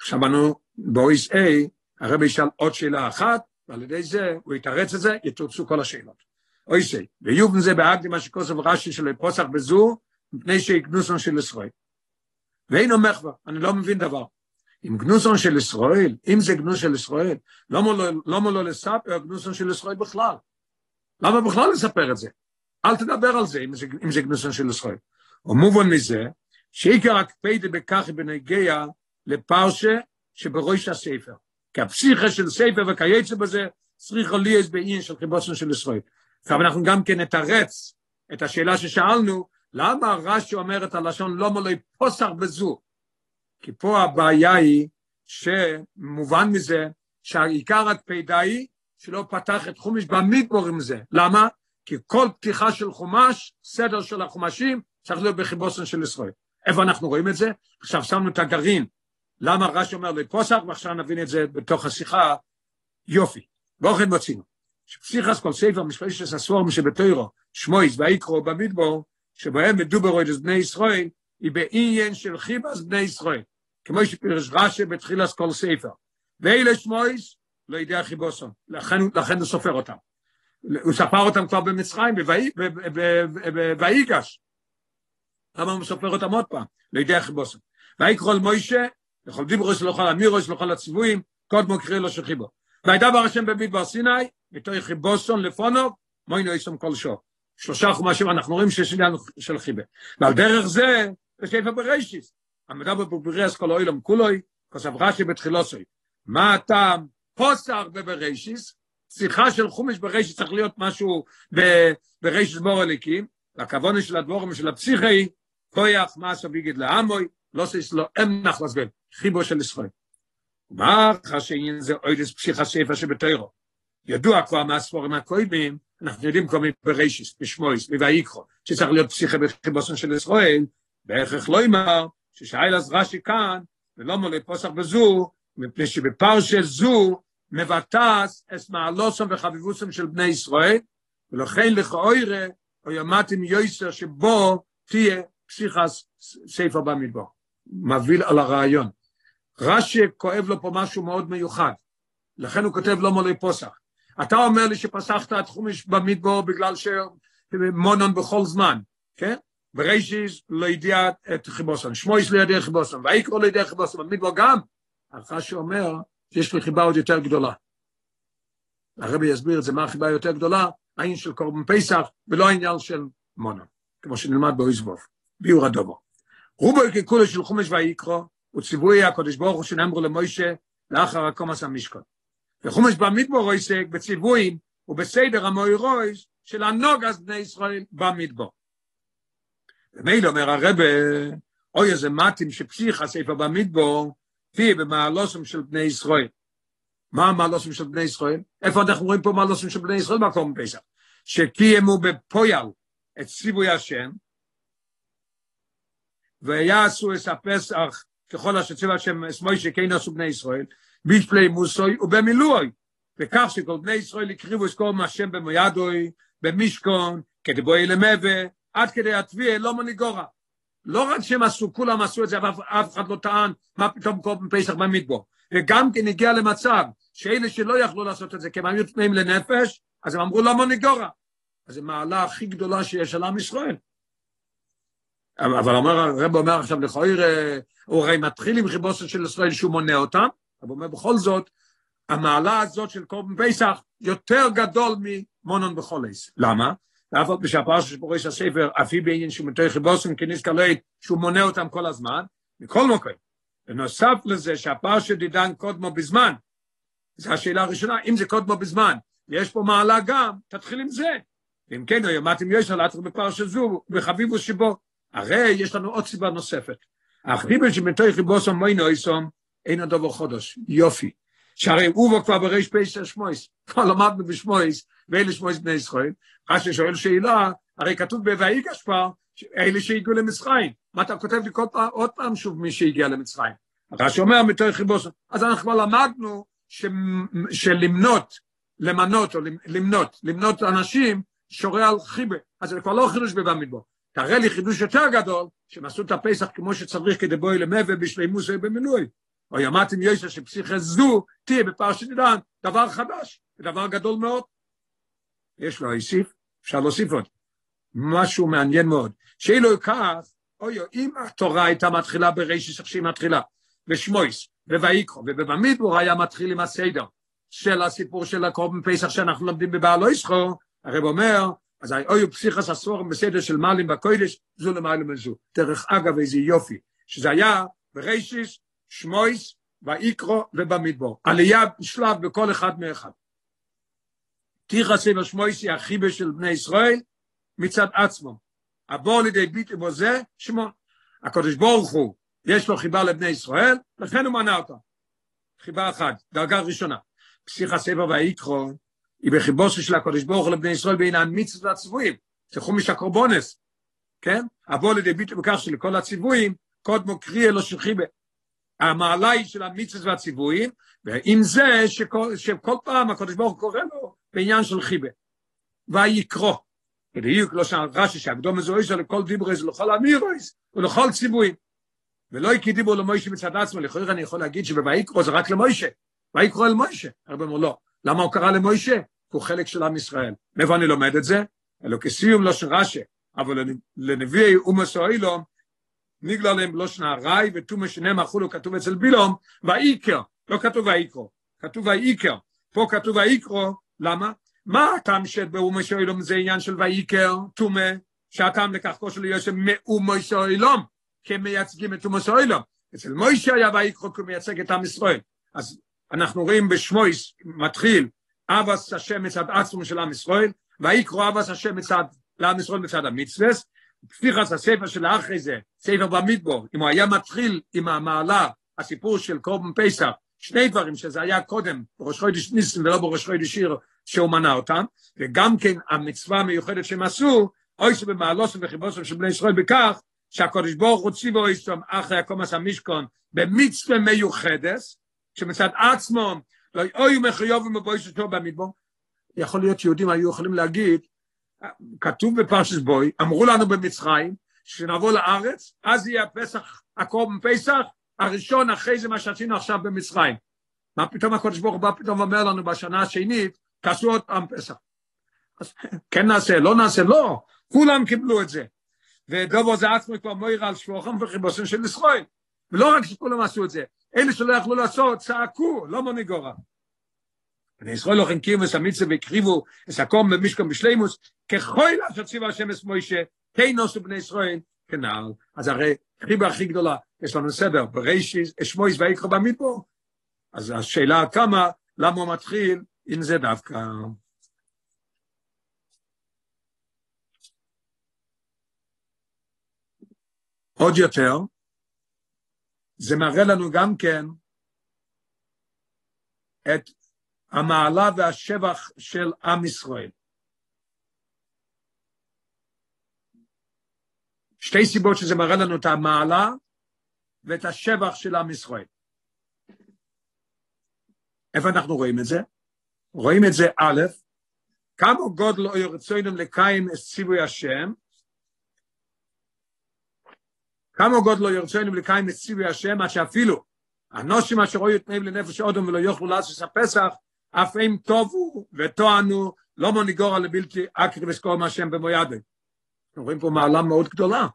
עכשיו אנו באויס איי הרב ישאל עוד שאלה אחת ועל ידי זה הוא יתרץ את זה יתרצו כל השאלות אויס איי ויובן זה בהגדי מה שכוסף רשי של פוסח בזו מפני שיקנוסון של ישראל ואין אומר כבר אני לא מבין דבר אם גנוסון של ישראל, אם זה גנוס של ישראל, למה לא לספר גנוסון של ישראל בכלל? למה בכלל לספר את זה? אל תדבר על זה, אם זה, אם זה גנוסון של ישראל. ומובן מזה, שעיקר הקפדה בכך בנגיע לפרשה שבראש הספר. כי הפסיכה של ספר וכייצא בזה, צריכה להיות בעניין של חיבוסון של ישראל. עכשיו אנחנו גם כן נתרץ את השאלה ששאלנו, למה רש"י אומר את הלשון לא מולוי פוסח בזו? כי פה הבעיה היא שמובן מזה שהעיקר הקפידה היא שלא פתח את חומש במדבור עם זה. למה? כי כל פתיחה של חומש, סדר של החומשים, צריך להיות בחיבוסן של ישראל. איפה אנחנו רואים את זה? עכשיו שמנו את הגרעין. למה רש"י אומר לפוסח, ועכשיו נבין את זה בתוך השיחה. יופי. באופן מוצאים. שפסיכס כל ספר משפשס הספורם שבתוירו, שמויס ויקרו במדבור, שבהם מדובר את בני ישראל, היא בעניין של חיבס בני ישראל. כמו שפירש רש"י בתחילת כל ספר. ואלה שמויס, לא יודע חיבוסון, לכן, לכן הוא סופר אותם. הוא ספר אותם כבר במצרים, בויגש. למה הוא סופר אותם עוד פעם? לא יודע חיבוסון. ויקרא אל מוישה, לכל דיברוס, לכל אמירוס, לכל הציוויים, קודמו קריא לו שחיבו. וידבר השם במדבר סיני, מתוך חיבוסון לפונו, מוינו יסום כל שור. שלושה חומשים אנחנו רואים שיש עניין של חיבה. ועל דרך זה, בספר בראשיס, המדבר בבריאס כל אוילם כולוי, כוסף רש"י בתחילוסוי. מה הטעם פוסח בבראשיס? שיחה של חומש בראשיס צריך להיות משהו בראשיס בור הליקים, והכוונה של הדבורים של הפסיכי, כויח מעשה ביגד לעמוי, לא שיש לו אמנח לסגל, חיבו של ישראל. מה חשאין זה אוילס פסיכה ספר שבתוירו? ידוע כבר מהספורים הקודמים, אנחנו יודעים כל מיני בראשיס, בשמויס, בויקחו, שצריך להיות פסיכה בחיבוסון של ישראל, בהכרח לא אמר, ששאל אז רש"י כאן, ולא מולי פוסח בזו, מפני שבפרשה זו מבטס את מעלוסם וחביבוסם של בני ישראל, ולכן לכאורה, או ימדתם יויסר שבו תהיה פסיכס ספר במדבר. מביא על הרעיון. רש"י כואב לו פה משהו מאוד מיוחד, לכן הוא כותב לא מולי פוסח. אתה אומר לי שפסחת את חומש במדבר בגלל שמונון בכל זמן, כן? בראשיס לא ידיע את חיבוסון, שמויס לא ידיע חיבוסון, ויקרו לא ידיע חיבוסון, במדבר גם, אחר שאומר שיש לי חיבה עוד יותר גדולה. הרבי יסביר את זה, מה החיבה יותר גדולה? העניין של קורבן פסח, ולא העניין של מונה, כמו שנלמד באויזבוב, ביור הדובו. רובו ככולו של חומש ויקרו, הוא ציווי הקודש ברוך הוא שנאמרו למוישה לאחר הקומס המשכון. וחומש במדבור עוסק בציוויים ובסדר המוירויס של הנוגס בני ישראל במדבור. ומילא אומר הרבה, אוי איזה מתים שפסיכה ספר במדבור, תהיה במעלוסם של בני ישראל. מה המעלוסם של בני ישראל? איפה אנחנו רואים פה מעלוסם של בני ישראל במקום פסח? שקיימו בפויל את ציווי השם, ויעשו את הפסח ככל אשר ציווה השם אסמוי שכן עשו בני ישראל, בשפלי מוסוי ובמילואי, וכך שכל בני ישראל הקריבו את מה השם במוידוי, במשכון, כדבוי למבה, עד כדי התביעה לא מניגורה. לא רק שהם עשו, כולם עשו את זה, אבל אף אחד לא טען מה פתאום קורה בפסח במדבור. וגם כן הגיע למצב שאלה שלא יכלו לעשות את זה, כי הם היו תנאים לנפש, אז הם אמרו למה ניגורה. אז זו מעלה הכי גדולה שיש על עם ישראל. אבל אומר, הרב אומר עכשיו לכויר, הוא הרי מתחיל עם חיבוסת של ישראל שהוא מונה אותם, אבל אומר בכל זאת, המעלה הזאת של קורבן פסח יותר גדול ממונון בחולס. למה? ואף על פי שהפרשה שפורש הספר, אפי בעניין שהוא מתוך חיבוסן כניס לית, שהוא מונה אותם כל הזמן, מכל מקום. ונוסף לזה שהפרשה דידן קודמו בזמן, זו השאלה הראשונה, אם זה קודמו בזמן, יש פה מעלה גם, תתחיל עם זה. ואם כן, או ימדתם ישר להתחיל בפרשה זו, וחביבו שבו. הרי יש לנו עוד סיבה נוספת. החיבור שמתוך חיבוסן מוינו איסום, אין הדובר חודש, יופי. שהרי הוא כבר בריש פייס שמויס, כבר למדנו בשמויס, ואלה שמויס בני ישראל, מה ששואל שאלה, הרי כתוב ב"ויגש" כבר, אלה שהגיעו למצרים, מה אתה כותב לי כל פעם, עוד פעם שוב מי שהגיע למצרים? רש"י אומר מתוך חיבוס, אז אנחנו כבר למדנו שלמנות, למנות או למנות, למנות אנשים שורה על חיבה, אז זה כבר לא חידוש בבא מדבור, תראה לי חידוש יותר גדול, שהם עשו את הפסח כמו שצריך כדי בואי למבה בשלימוס ובמילוי. או ימדתם יויסה שפסיכה זו תהיה בפרשת עידן, דבר חדש, דבר גדול מאוד. יש לו להוסיף, אפשר להוסיף עוד. משהו מעניין מאוד. שאילו כך, אוי, אם התורה הייתה מתחילה ברישיס איך שהיא מתחילה, בשמויס, בויקרו, ובבמידבור היה מתחיל עם הסדר של הסיפור של הקורבן פסח שאנחנו לומדים בבעל איסחו, הרב אומר, אז אוי פסיכס הסורם בסדר של מעלים בקוידש, זו למעלה מזו. דרך אגב, איזה יופי, שזה היה ברישיס, שמויס, ויקרו ובמדבור. עלייה שלב בכל אחד מאחד. שמויס היא החיבה של בני ישראל מצד עצמו. הבוא לידי ביטי בו זה, שמו. הקדוש ברוך הוא, יש לו חיבה לבני ישראל, לכן הוא מנה אותה. חיבה אחת, דרגה ראשונה. פסיכא סבב ויקרו, היא בחיבוסו של הקדוש ברוך הוא לבני ישראל בין המצוות והציוויים. זה חומש הקורבונס, כן? הבוא לידי ביטי בכך שלכל הציוויים, קודמו קריא אלו של חיבה. המעלה היא של המצוות והציוויים, ועם זה שכל, שכל פעם הקדוש ברוך הוא קורא לו בעניין של חיבה. ויקרו. בדיוק לא שם רש"י שהקדום מזוהה שלו לכל דיברס ולכל אמירוס ולכל ציוויים. ולא יקי דיבור למוישה מצד עצמו, לכאורה אני יכול להגיד שבויקרו זה רק למוישה. ויקרו אל מוישה. הרבה אומר לא. למה הוא קרא למוישה? הוא חלק של עם ישראל. מאיפה אני לומד את זה? אלו כסיום לא של רש"י, אבל לנביאי אומס אוהילום ניגלה להם לא שנה ראי ותומה שנם אכולו כתוב אצל בילום ואיקר, לא כתוב ואיקרו, כתוב ואיקר, פה כתוב ואיקרו, למה? מה הטעם שבאומה שאילום זה עניין של ואיקר, תומה, שהטעם לכך כושר להיות מאומה שאילום, כמייצגים את אומה שאילום. אצל מוישה היה ואיקרו כמייצג את עם ישראל. אז אנחנו רואים בשמויס מתחיל אבס השם מצד עצמו של עם ישראל, ואיקרו אבס השם מצד, לעם ישראל מצד המצווס, פתיחת הספר של אחרי זה, ספר במדבור, אם הוא היה מתחיל עם המעלה, הסיפור של קורבן פסח, שני דברים שזה היה קודם, בראש חודש ניסן ולא בראש חודש שיר שהוא מנה אותם, וגם כן המצווה המיוחדת שהם עשו, אוי שבמעלוסם וחיבוסם של בני ישראל בכך, שהקודש ברוך הוא ציבו איסטום אחרי הקומס המשכון במצווה מיוחדס, שמצד עצמו לא אוי ומחיוב ומבויס אותו במדבור, יכול להיות שיהודים היו יכולים להגיד, כתוב בפרשס בוי, אמרו לנו במצרים, שנבוא לארץ, אז יהיה הפסח, הקורבן פסח, הראשון אחרי זה מה שעשינו עכשיו במצרים. מה פתאום הקודש ברוך הוא בא פתאום אומר לנו בשנה השנית, תעשו עוד פעם פסח. אז כן נעשה, לא נעשה, לא, כולם קיבלו את זה. ודובו זה עצמו כבר מויר על שבועכם וחיבוסם של ישראל. ולא רק שכולם עשו את זה, אלה שלא יכלו לעשות, צעקו, לא מוניגורה. בני ישראל לא חנקים וסמיצה והקריבו את הקום במשכם בשלימוס, ככל אשר ציווה השם את מוישה, כן עשו בני ישראל כנעל. אז הרי חיבה הכי גדולה, יש לנו סדר, בראשיס, אשמויס ויקרא במדבור. אז השאלה כמה, למה הוא מתחיל עם זה דווקא. עוד יותר, זה מראה לנו גם כן את המעלה והשבח של עם ישראל. שתי סיבות שזה מראה לנו את המעלה ואת השבח של עם ישראל. איפה אנחנו רואים את זה? רואים את זה א', כמה גודל או ירצוינם לקיים את ציווי השם, כמה גודל או ירצוינם לקיים ציווי השם, עד שאפילו הנושים אשר רואים את לנפש אודום ולא יוכלו לעשות הפסח, אף הם טובו וטוענו, לא מוניגור על הבלתי אקרי וסקור מהשם במו ידי. רואים פה מעלה מאוד גדולה.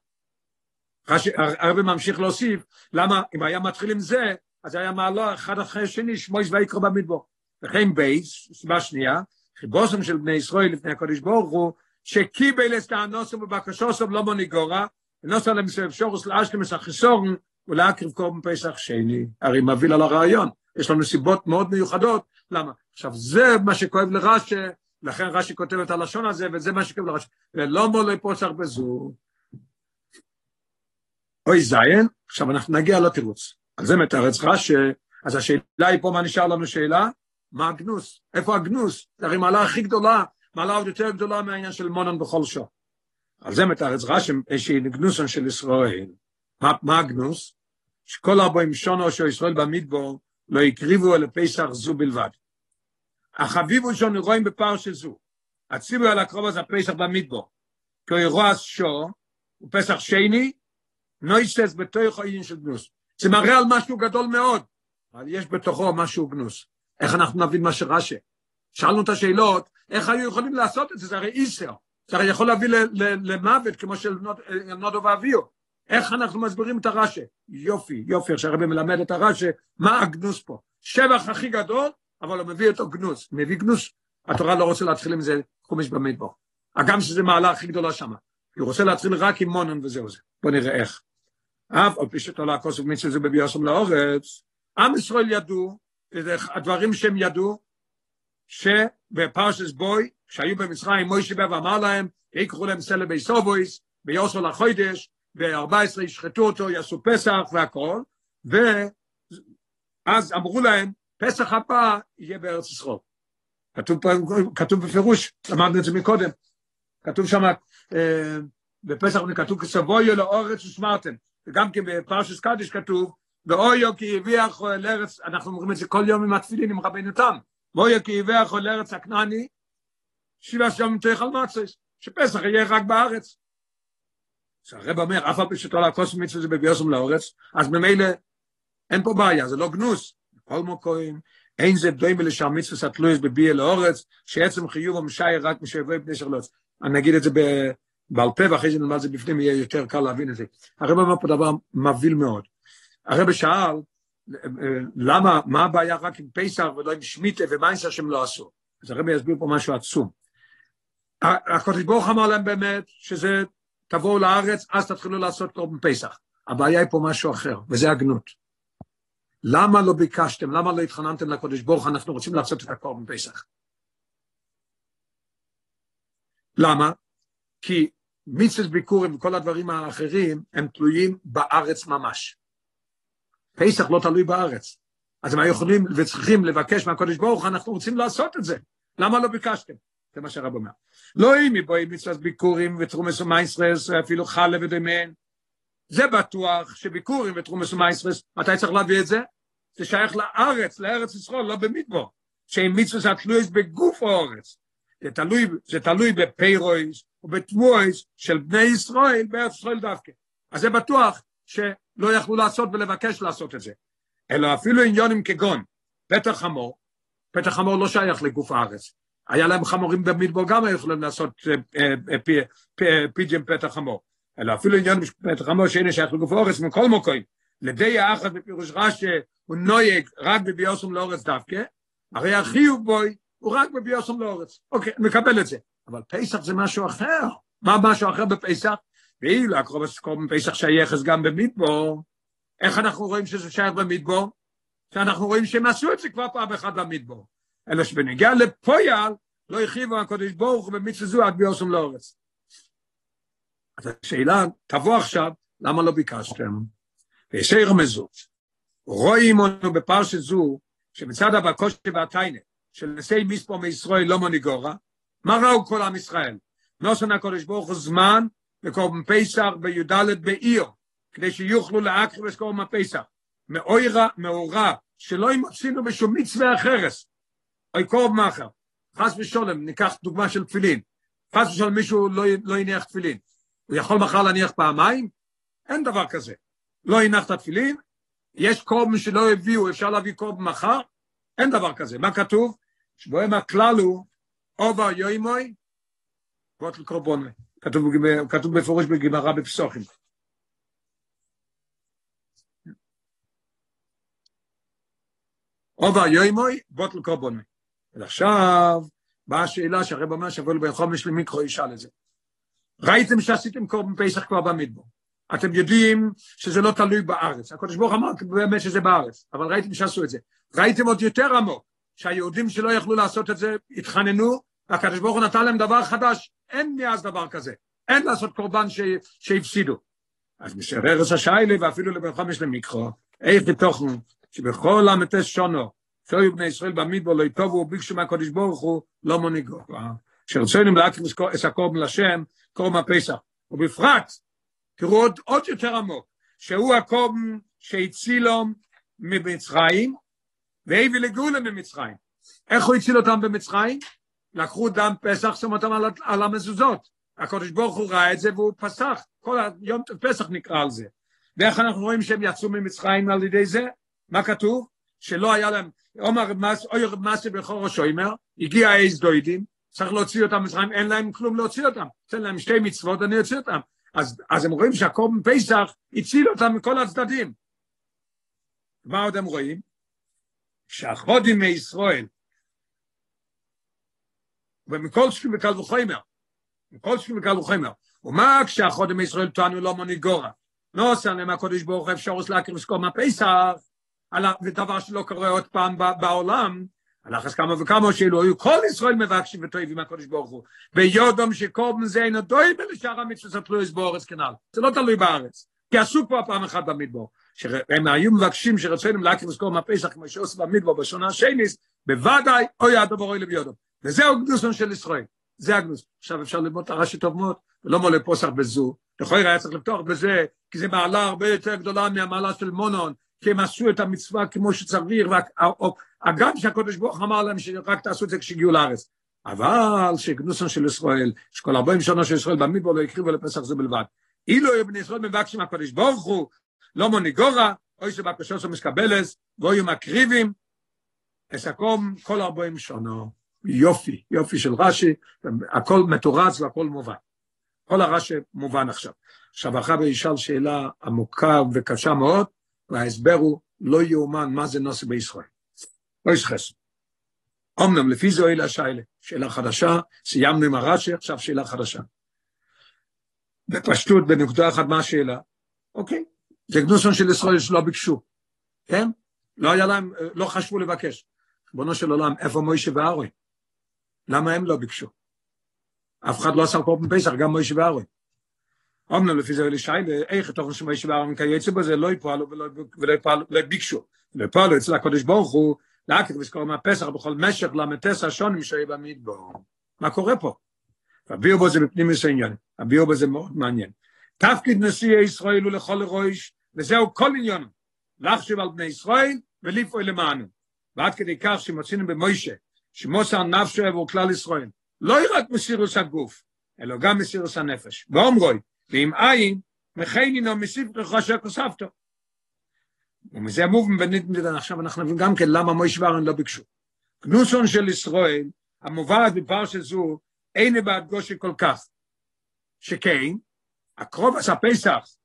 הרב ממשיך להוסיף, למה אם היה מתחיל עם זה, אז היה מעלה אחד אחרי השני, שמויס ויקרא במדבור. וכן בייס, סיבה שנייה, חיבוסם של בני ישראל לפני הקודש ברוך הוא, שקיבל את הנוסם ובקשוסם לא מוניגורה, ונוסם למסויב שורוס לאשכמס החיסורן, ולהקריב קורבן פסח שני. הרי מביא על הרעיון. יש לנו סיבות מאוד מיוחדות, למה? עכשיו, זה מה שכואב לרש"י, לכן רש"י כותב את הלשון הזה, וזה מה שכואב לרש"י. ולא מולי פוסח בזו. אוי זיין, עכשיו אנחנו נגיע לתירוץ. על זה מתרץ רש"י, אז השאלה היא פה, מה נשאר לנו שאלה? מה הגנוס? איפה הגנוס? זה הרי מעלה הכי גדולה, מעלה עוד יותר גדולה מהעניין של מונן בכל שעה. על זה מתרץ רש"י, איזושהי גנוסון של ישראל. מה, הגנוס? שכל ארבעים שונו של ישראל במדבור, לא הקריבו אל פסח זו בלבד. החביבו שאנו רואים בפרשה זו, הציבו על הקרוב הזה פסח במדבור, כי רועס שו, ופסח שני, נויסס בתוך העניין של גנוס. זה מראה על משהו גדול מאוד, אבל יש בתוכו משהו גנוס. איך אנחנו נבין מה שרש"י? שאלנו את השאלות, איך היו יכולים לעשות את זה? זה הרי איסר. זה הרי יכול להביא למוות, כמו של נודו ואביו. איך אנחנו מסבירים את הרש"י? יופי, יופי, הרבי מלמד את הרש"י, מה הגנוס פה? שבח הכי גדול, אבל הוא מביא אותו גנוס. מביא גנוס, התורה לא רוצה להתחיל עם זה חומש במדבר. הגם שזה מעלה הכי גדולה שמה. הוא רוצה להתחיל רק עם מונן וזהו זה. בוא נראה איך. אף על פי שתולה כוסף מצווה זה בביוסם לאורץ, עם ישראל ידעו, הדברים שהם ידעו, שבפרשס בוי, כשהיו במצרים, מוישה בא ואמר להם, יקחו להם סלע ביסובויס, ביוסו לחוידש, ב-14 ישחטו אותו, יעשו פסח והכל, ואז אמרו להם, פסח הבא יהיה בארץ ישראל. כתוב, כתוב בפירוש, למדנו את זה מקודם, כתוב שם, בפסח כתוב כסבויו לאורץ ושמרתם, וגם כן בפרשס קדיש כתוב, ואויו כי הביאך לארץ, אנחנו אומרים את זה כל יום עם התפילין, עם רבינו תם, ואויו כי הביאך לארץ הכנעני, שבעה שם תאכל מצס, שפסח יהיה רק בארץ. שהרב אומר, אף על פי שתולה כוס מצווה זה בביוסם לאורץ, אז ממילא אין פה בעיה, זה לא גנוס. כל מוקוים, אין זה דוים לשהמצווה סתלויס בביאה לאורץ, שעצם חיוב המשאי רק משאבי בני שרלוץ. אני אגיד את זה בעל פה, ואחרי זה נלמד את זה בפנים, יהיה יותר קל להבין את זה. הרב אומר פה דבר מבהיל מאוד. הרב שאל, למה, מה הבעיה רק עם פסח ולא עם שמיטה ומייסר שהם לא עשו? אז הרב יסביר פה משהו עצום. הקודש ברוך אמר להם באמת שזה תבואו לארץ, אז תתחילו לעשות קורבן פסח. הבעיה היא פה משהו אחר, וזה הגנות. למה לא ביקשתם, למה לא התחננתם לקודש ברוך, אנחנו רוצים לעשות את הקורבן פסח? למה? כי מצווה ביקורים וכל הדברים האחרים הם תלויים בארץ ממש. פסח לא תלוי בארץ. אז הם היו יכולים וצריכים לבקש מהקודש ברוך, אנחנו רוצים לעשות את זה. למה לא ביקשתם? זה מה שהרב אומר. לא אם מבואי מצוות ביקורים ותרומס ומייסרס, אפילו חלה ודמיין. זה בטוח שביקורים ותרומס ומייסרס, מתי צריך להביא את זה? זה שייך לארץ, לארץ ישראל, לא במדבור. שאם מצוות התלויס בגוף האורץ. זה תלוי, זה תלוי בפיירויס ובתמויס של בני ישראל בארץ ישראל דווקא. אז זה בטוח שלא יכלו לעשות ולבקש לעשות את זה. אלא אפילו עניונים כגון פתח חמור, פתח חמור לא שייך לגוף הארץ. היה להם חמורים במדבור גם היו יכולים לעשות פיג'ם פתח חמור. אלא אפילו עניין פתח חמור שאין שייך לגוף האורץ מכל מוקוים. לדי האחד בפירוש רש"י הוא נויג רק בביוסום לאורץ דווקא, הרי החיוב בוי הוא רק בביוסום לאורץ. אוקיי, מקבל את זה. אבל פסח זה משהו אחר. מה משהו אחר בפסח? ואילו הקרובס קורבן פסח שייכס גם במדבור, איך אנחנו רואים שזה שייך במדבור? שאנחנו רואים שהם עשו את זה כבר פעם אחת במדבור. אלא שבנגיע לפויאל לא הרחיבו הקודש ברוך הוא במצווה זו עד ביוסם לאורץ. אז השאלה, תבוא עכשיו, למה לא ביקשתם? וישי רמזות, רואים אותנו בפרשת זו, שמצד הבקושי והטיינה, של נשאי מספור מישראל לא מניגורה, מה ראו כל עם ישראל? נוסן הקודש ברוך הוא זמן לקורבן פסח בי"ד בעיר, כדי שיוכלו להקריב את קורבן הפסח. מאוירה, מאורה, שלא ימצינו בשום מצווה אחרת, אוי קורב מאחר, חס ושולם, ניקח דוגמה של תפילין, חס ושולם מישהו לא, לא יניח תפילין, הוא יכול מחר להניח פעמיים? אין דבר כזה. לא יניח את התפילין, יש קורב שלא הביאו, אפשר להביא קורב מחר? אין דבר כזה. מה כתוב? שבוהם הכלל הוא, עובר יוימוי, קוטל קורבון. כתוב, כתוב בפירוש בגמרא בפסוחים. עובר יוימוי, בוטל קורבון. ועכשיו באה השאלה שהרב אומר שבוא לבן חומש למיקרו ישאל את זה. ראיתם שעשיתם קורבן פסח כבר במדבור. אתם יודעים שזה לא תלוי בארץ. הקדוש ברוך אמר באמת שזה בארץ, אבל ראיתם שעשו את זה. ראיתם עוד יותר עמוק, שהיהודים שלא יכלו לעשות את זה התחננו, והקדוש ברוך הוא נתן להם דבר חדש. אין מאז דבר כזה. אין לעשות קורבן. שהפסידו. אז משער ארץ השיילה ואפילו לבן חומש למיקרו, איך תוכן שבכל המטס שונו, שאוי בני ישראל במדבר לא יטובו וביקשו מהקודש ברוך הוא לא מנהיגו. שרצינו להקים את הקורבן לשם, קורבן הפסח. ובפרט, תראו עוד, עוד יותר עמוק, שהוא הקורבן שהצילו ממצרים, והביא לגאולה ממצרים. איך הוא הציל אותם במצרים? לקחו דם פסח, שמו אותם על, על המזוזות. הקודש ברוך הוא ראה את זה והוא פסח, כל היום פסח נקרא על זה. ואיך אנחנו רואים שהם יצאו ממצרים על ידי זה? מה כתוב? שלא היה להם, עומר מס, אוי מסי בכור שוימר, הגיע אייז דוידים, צריך להוציא אותם ממצרים, אין להם כלום להוציא אותם, תן להם שתי מצוות, אני אוציא אותם. אז, אז הם רואים שהקורבן פסח הציל אותם מכל הצדדים. מה עוד הם רואים? שהחודים מישראל, ומכל שכים וקל וחומר, מכל שכים וקל וחומר, ומה כשהחודים מישראל טוענו לא מוניגורה? לא עושה להם הקודש ברוך הוא אפשר להכיר וסקור מהפסח, ודבר שלא קורה עוד פעם בעולם, על אחס כמה וכמה שאילו היו כל ישראל מבקשים וטויבים מהקודש ברוך הוא, ויודום שקורבן זה אינו דוי בלשאר המצווה ספלויס באורץ כנ"ל, זה לא תלוי בארץ, כי עשו כבר פעם אחת במדבור, שהם היו מבקשים שרצינו להכיר וסקור מהפסח כמו שעושה במדבור בשונה השניס, בוודאי אוי הדבר אוי לביודום, וזהו גדוסון של ישראל, זה הגדוס. עכשיו אפשר ללמוד את הרש"י טוב מאוד, ולא מולה פוסח בזו, לכל היה צריך לפתוח בזה, כי זה מעלה הרבה יותר גדולה מהמעלה של מונון, כי הם עשו את המצווה כמו שצריך, הגם שהקודש ברוך אמר להם שרק תעשו את זה כשהגיעו לארץ. אבל שגנוסון של ישראל, שכל ארבעים שנה של ישראל במדבר לא הקריבו לפסח זה בלבד. אילו היו בני ישראל מבקשים הקודש ברוך הוא, לא מוניגורה, אוי שבקשות מסקבלס, ואויו מקריבים, אסקום כל ארבעים שנה. יופי, יופי של רש"י, הכל מתורץ והכל מובן. כל הרש"י מובן עכשיו. עכשיו אחר ישאל שאלה עמוקה וקשה מאוד, וההסבר הוא לא יאומן מה זה נושא בישראל. לא יש חסר. אמנם לפי זו אלה השאלה, שאלה חדשה, סיימנו עם הרש"י, עכשיו שאלה חדשה. בפשטות, בנקודה אחת, מה השאלה? אוקיי, זה גנוסון של ישראל שלא ביקשו, כן? לא היה להם, לא חשבו לבקש. בונו של עולם, איפה מוישה וארוי? למה הם לא ביקשו? אף אחד לא עשה קורבן פסח, גם מוישה וארוי. אמנם לפי זה לשיילה, איך התוכן של מוישה וארוי כיוצא בזה, לא יפעלו ולא ביקשו. לא יפעלו אצל הקודש ברוך הוא, להכיר וזכור מהפסח בכל משך למטס השונים שהיו במדבור. מה קורה פה? הביאו בו זה בפנים העניין, הביאו בו זה מאוד מעניין. תפקיד נשיא ישראל הוא לכל ראש, וזהו כל עניין, לחשב על בני ישראל ולפעול למענו. ועד כדי כך שמוצאים במוישה, שמוסר נפשו עבור כלל ישראל, לא רק מסירוס הגוף, אלא גם מסירוס הנפש. ואומרוי, ואם אין, מכנינו מספרך אשר כוספתו. ומזה מובן עכשיו אנחנו נבין גם כן למה מויש וארן לא ביקשו. גנוסון של ישראל, המוברת בפרשת זו, אין בעד גושי כל כך. שכן, הקרוב עשה פסח,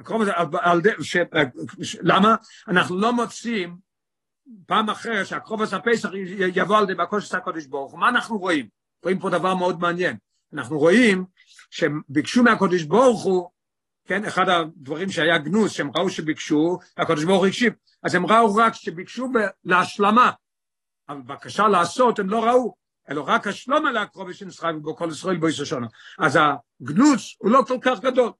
הקרוב הזה, על, ש, למה? אנחנו לא מוצאים פעם אחרת שהקרוב הזה הפסח יבוא על ידי בקושי הקודש ברוך הוא. מה אנחנו רואים? רואים פה דבר מאוד מעניין. אנחנו רואים שהם ביקשו מהקודש ברוך הוא, כן, אחד הדברים שהיה גנוז, שהם ראו שביקשו, הקודש ברוך הוא הקשיב, אז הם ראו רק שביקשו להשלמה, אבל בקשה לעשות הם לא ראו, אלא רק השלמה להקרוב של ישראל ובו כל ישראל בו ישושנו. אז הגנוז הוא לא כל כך גדול.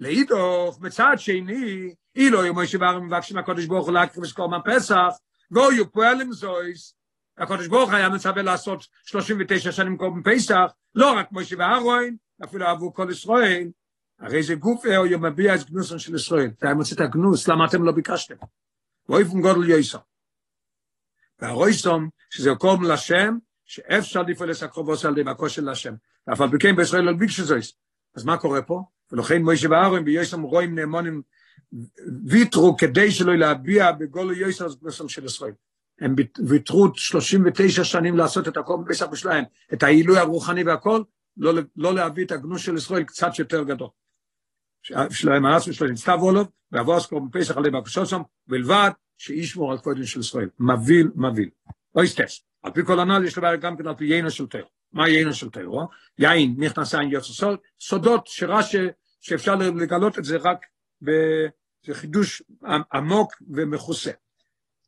לאידוך, מצד שני, אילו יום מוישה וארם מבקשים מהקודש ברוך הוא להקריב וסקור מהפסח, ואויו פועלים זויס, הקודש ברוך היה מצווה לעשות 39 שנים קורבן פסח, לא רק מוישה ואהרון, אפילו עבור כל ישראל, הרי זה גוף הוא מביע את גנוסון של ישראל, אתה מוצא את הגנוס, למה אתם לא ביקשתם? ואיפון גודל יויסום. והרויסום, שזה קורבן לשם, שאפשר לפעול לסקרובוס על ידי מקושל לשם, ואף על פי בישראל לא ביקשו זויס. אז מה קורה פה? ולכן מוישה ואהרון ביוסם רואים נאמונים ויתרו כדי שלא להביע בגולו יוסם גנוסון של ישראל. הם ויתרו 39 שנים לעשות את הכל בפסח בשלהם, את העילוי הרוחני והכל, לא, לא להביא את הגנוש של ישראל קצת יותר גדול. שלהם העצמי שלהם נצטבו עליו, ועבור אסקור בפסח עלי בקשות שם, בלבד שישמור על קודם של ישראל. מביא, מביא. לא יסטס. על פי כל הנ"ל יש לדבר גם כן על פי של תר. מה יינו של תר? יין נכנס יין יוצא סוד, סודות שרש"י, שאפשר לגלות את זה רק בחידוש עמוק ומכוסה.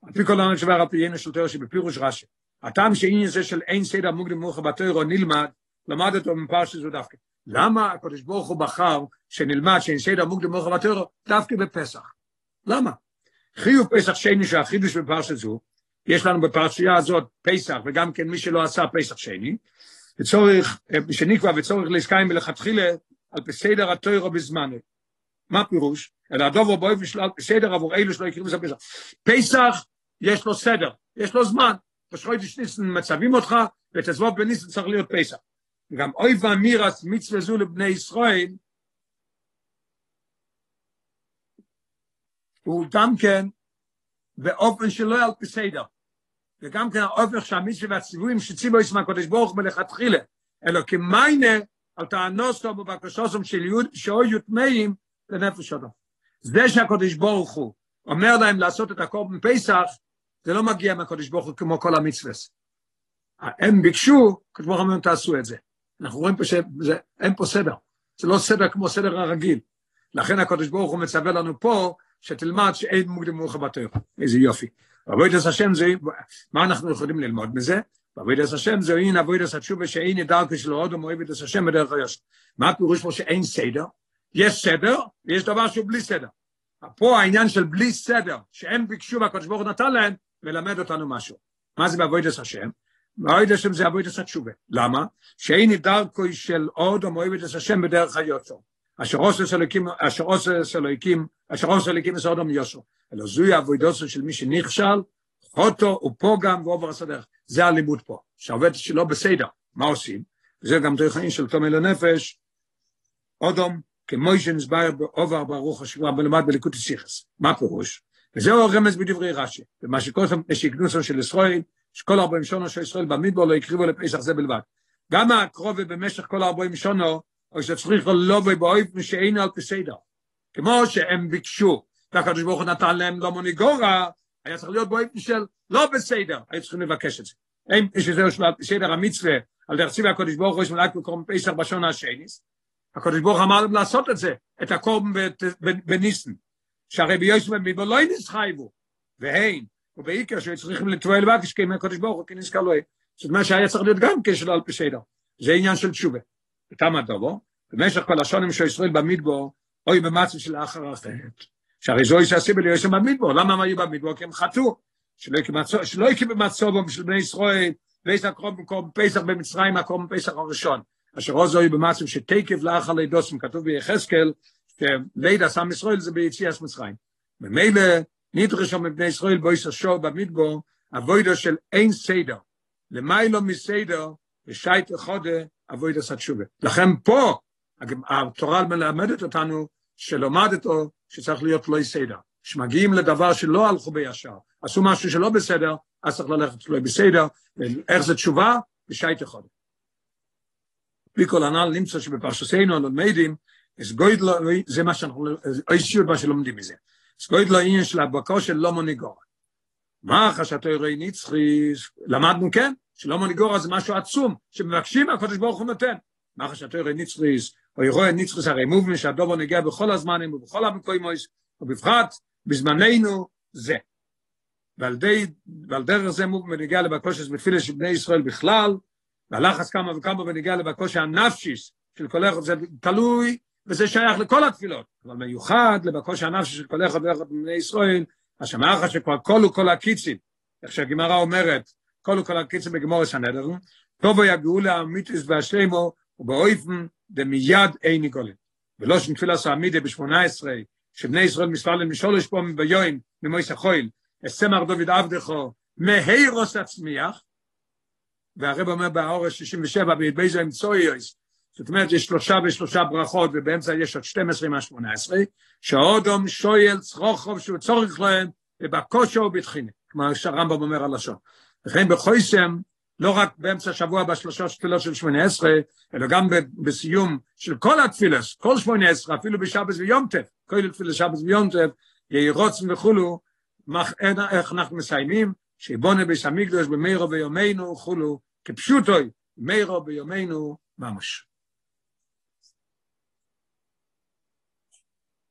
על פי כל הנ"ל על פי של תר שבפירוש רש"י. הטעם שעניין זה של אין סדר מוקדם מאוחר בתוירו נלמד, למד אותו מפרשת זו דווקא. למה הקדוש ברוך הוא בחר שנלמד שאין סדר מוקדם מאוחר בתוירו דווקא בפסח? למה? חיוב פסח שני שהחידוש בפרשת זו, יש לנו בפרשייה הזאת פסח, וגם כן מי שלא עשה פסח שני, וצורך, שנקבע וצורך לעסקיים מלכתחילה על פי סדר התוירו בזמנו. מה פירוש? אלא הדובר באופן של סדר עבור אלו שלא יקרים לזה פסח. פסח, יש לו סדר, יש לו זמן. בשחוידיש ניסן מצווים אותך, ותזבוב בניסן צריך להיות פסח. גם אוי ואמירס מצווה זו לבני ישראל, הוא גם כן באופן שלא על פסדר. וגם כן האופן שהמצווה והציוויים שציבו יש מהקודש ברוך מלכתחילה, אלא כמיינה על טענוסו בבקשוסם של יהוד, שאו יוטמאים לנפש אדם. זה שהקודש ברוך הוא אומר להם לעשות את הקורבן פסח, זה לא מגיע מהקודש ברוך הוא כמו כל המצווה. הם ביקשו, הקודש ברוך הוא תעשו את זה. אנחנו רואים פה שאין פה סדר. זה לא סדר כמו סדר הרגיל. לכן הקודש ברוך הוא מצווה לנו פה, שתלמד שאין מוקדם מאוחר בתוך. איזה יופי. עבודת השם זה, מה אנחנו יכולים ללמוד מזה? עבודת השם זה אין עבודת התשובה שאין ידעו של עוד עבודת השם בדרך היושר. מה הפירוש פה שאין סדר? יש סדר, ויש דבר שהוא בלי סדר. פה העניין של בלי סדר, שהם ביקשו והקדוש ברוך הוא נתן להם, מלמד אותנו משהו. מה זה בעבודת השם? בעבודת השם זה עבודת התשובה. למה? שאין דרכו של עוד עבודת השם בדרך היושר. אשר עושה אלוקים, אשר עושה אלוקים, אשר עושה אלוקים מסעודם יושו. אלא זוהי עבודתו של מי שנכשל, חוטו ופוגם ועובר הסדרך. זה הלימוד פה. שעובד שלא בסדר, מה עושים? זה גם העניין של תומל הנפש, אודום, כמו שנסבר בעובר ברוך השבוע בלמד בליקוד סיכס. מה פירוש? וזהו הרמז בדברי רש"י. ומה שקודם שכנוסו של ישראל, שכל ארבעים שונו של ישראל במדבור לא הקריבו לפסח זה בלבד. גם הקרובה במשך כל ארבעים שונו, או שצריך לא באופן שאינו על פסדר. כמו שהם ביקשו, והקדוש ברוך הוא נתן להם לא מוניגורה, היה צריך להיות באופן של לא בסדר, היו צריכים לבקש את זה. אם שזהו של סדר המצווה, על דרך ציווי הקדוש ברוך הוא יש מלאק בקורם פסח בשונה השניס, הקדוש ברוך אמר להם לעשות את זה, את הקורם בניסן, שהרי ביוסף במדבר לא נסחייבו, והן, ובעיקר שצריכים לתבוע לבקש כי הקדוש ברוך הוא כנזכר לו, זאת אומרת שהיה צריך להיות גם כשל על פסדר, זה עניין של תשובה. ותם הדובו, במשך כל השונים של ישראל במדבור, אוי במצב של אחר החטא. שהרי זו יש הסיבה להיות שם במדבור, למה הם היו במדבור? כי הם חטאו, שלא יקי במצובו של בני ישראל, ויש הקרוב במקום פסח במצרים, הקרוב בפסח הראשון. אשר עוז זוהי במצב שתקף לאחר לידוסם, כתוב ביחזקאל, שליד עשה ישראל זה ביציאס מצרים. ממילא נדרש שם מבני ישראל בו יש השור במדבור, אבוידו של אין סדר. למיילו מסדר, ושייט חודה, אבוידס התשובה. לכן פה התורה מלמדת אותנו שלומדתו שצריך להיות לא סדר. שמגיעים לדבר שלא הלכו בישר, עשו משהו שלא בסדר, אז צריך ללכת לא בסדר, איך זה תשובה? בשייט אחד. בכל הנ"ל נמצא שבפרשתנו הלומדים, זה מה שאנחנו, אישיות מה שלומדים מזה. סגויד לו עניין של הבקו של לא מוניגור. מה חשתו יראי נצחי, למדנו כן, שלא מוניגור זה משהו עצום, שמבקשים הקדוש ברוך הוא נותן. מה יראי נצחי, או יראה נצחי הרי מובן שהדובר נגיע בכל הזמנים ובכל המקומות, ובפרט בזמננו זה. ועל, די, ועל דרך זה מובן ונגיע לבקושס בתפילה של בני ישראל בכלל, והלחץ כמה וכמה ונגיע לבקושי הנפשיס של כל אחד, זה תלוי וזה שייך לכל התפילות, אבל מיוחד לבקושי הנפשי של כל אחד ואחד מבני ישראל, מאחר שכבר כל וכל הקיצים, איך שהגמרא אומרת, כל וכל הקיצים בגמור הסנדר, טובו יגאו לאמיתיס והשלמו, ובאויפן דמיד אין ניגולים. ולא שנתפילה סעמידה ב-18, שבני ישראל מספרלים לשולש פה ביוין, ממויס החויל, אסמר דוד עבדכו, מהירוס הצמיח, והרב אומר באורש 67, באיזה אמצויוס, זאת אומרת, יש שלושה ושלושה ברכות, ובאמצע יש עוד 12 מה-18, שהאודום שויל צרוכוב שהוא צורך להם, ובקושו ובתחינה, כמו שהרמב"ם אומר על לשון. וכן בחויסם, לא רק באמצע השבוע בשלושה תפילות של 18, אלא גם בסיום של כל התפילס, כל 18, אפילו בשבס ויום טף, כל תפילס שבס ויום טף, יהי רוצם וכולו, איך אנחנו מסיימים, שיבונה ביס המקדוש במירו ביומנו וכולו, כפשוטוי, מירו ביומנו ממש.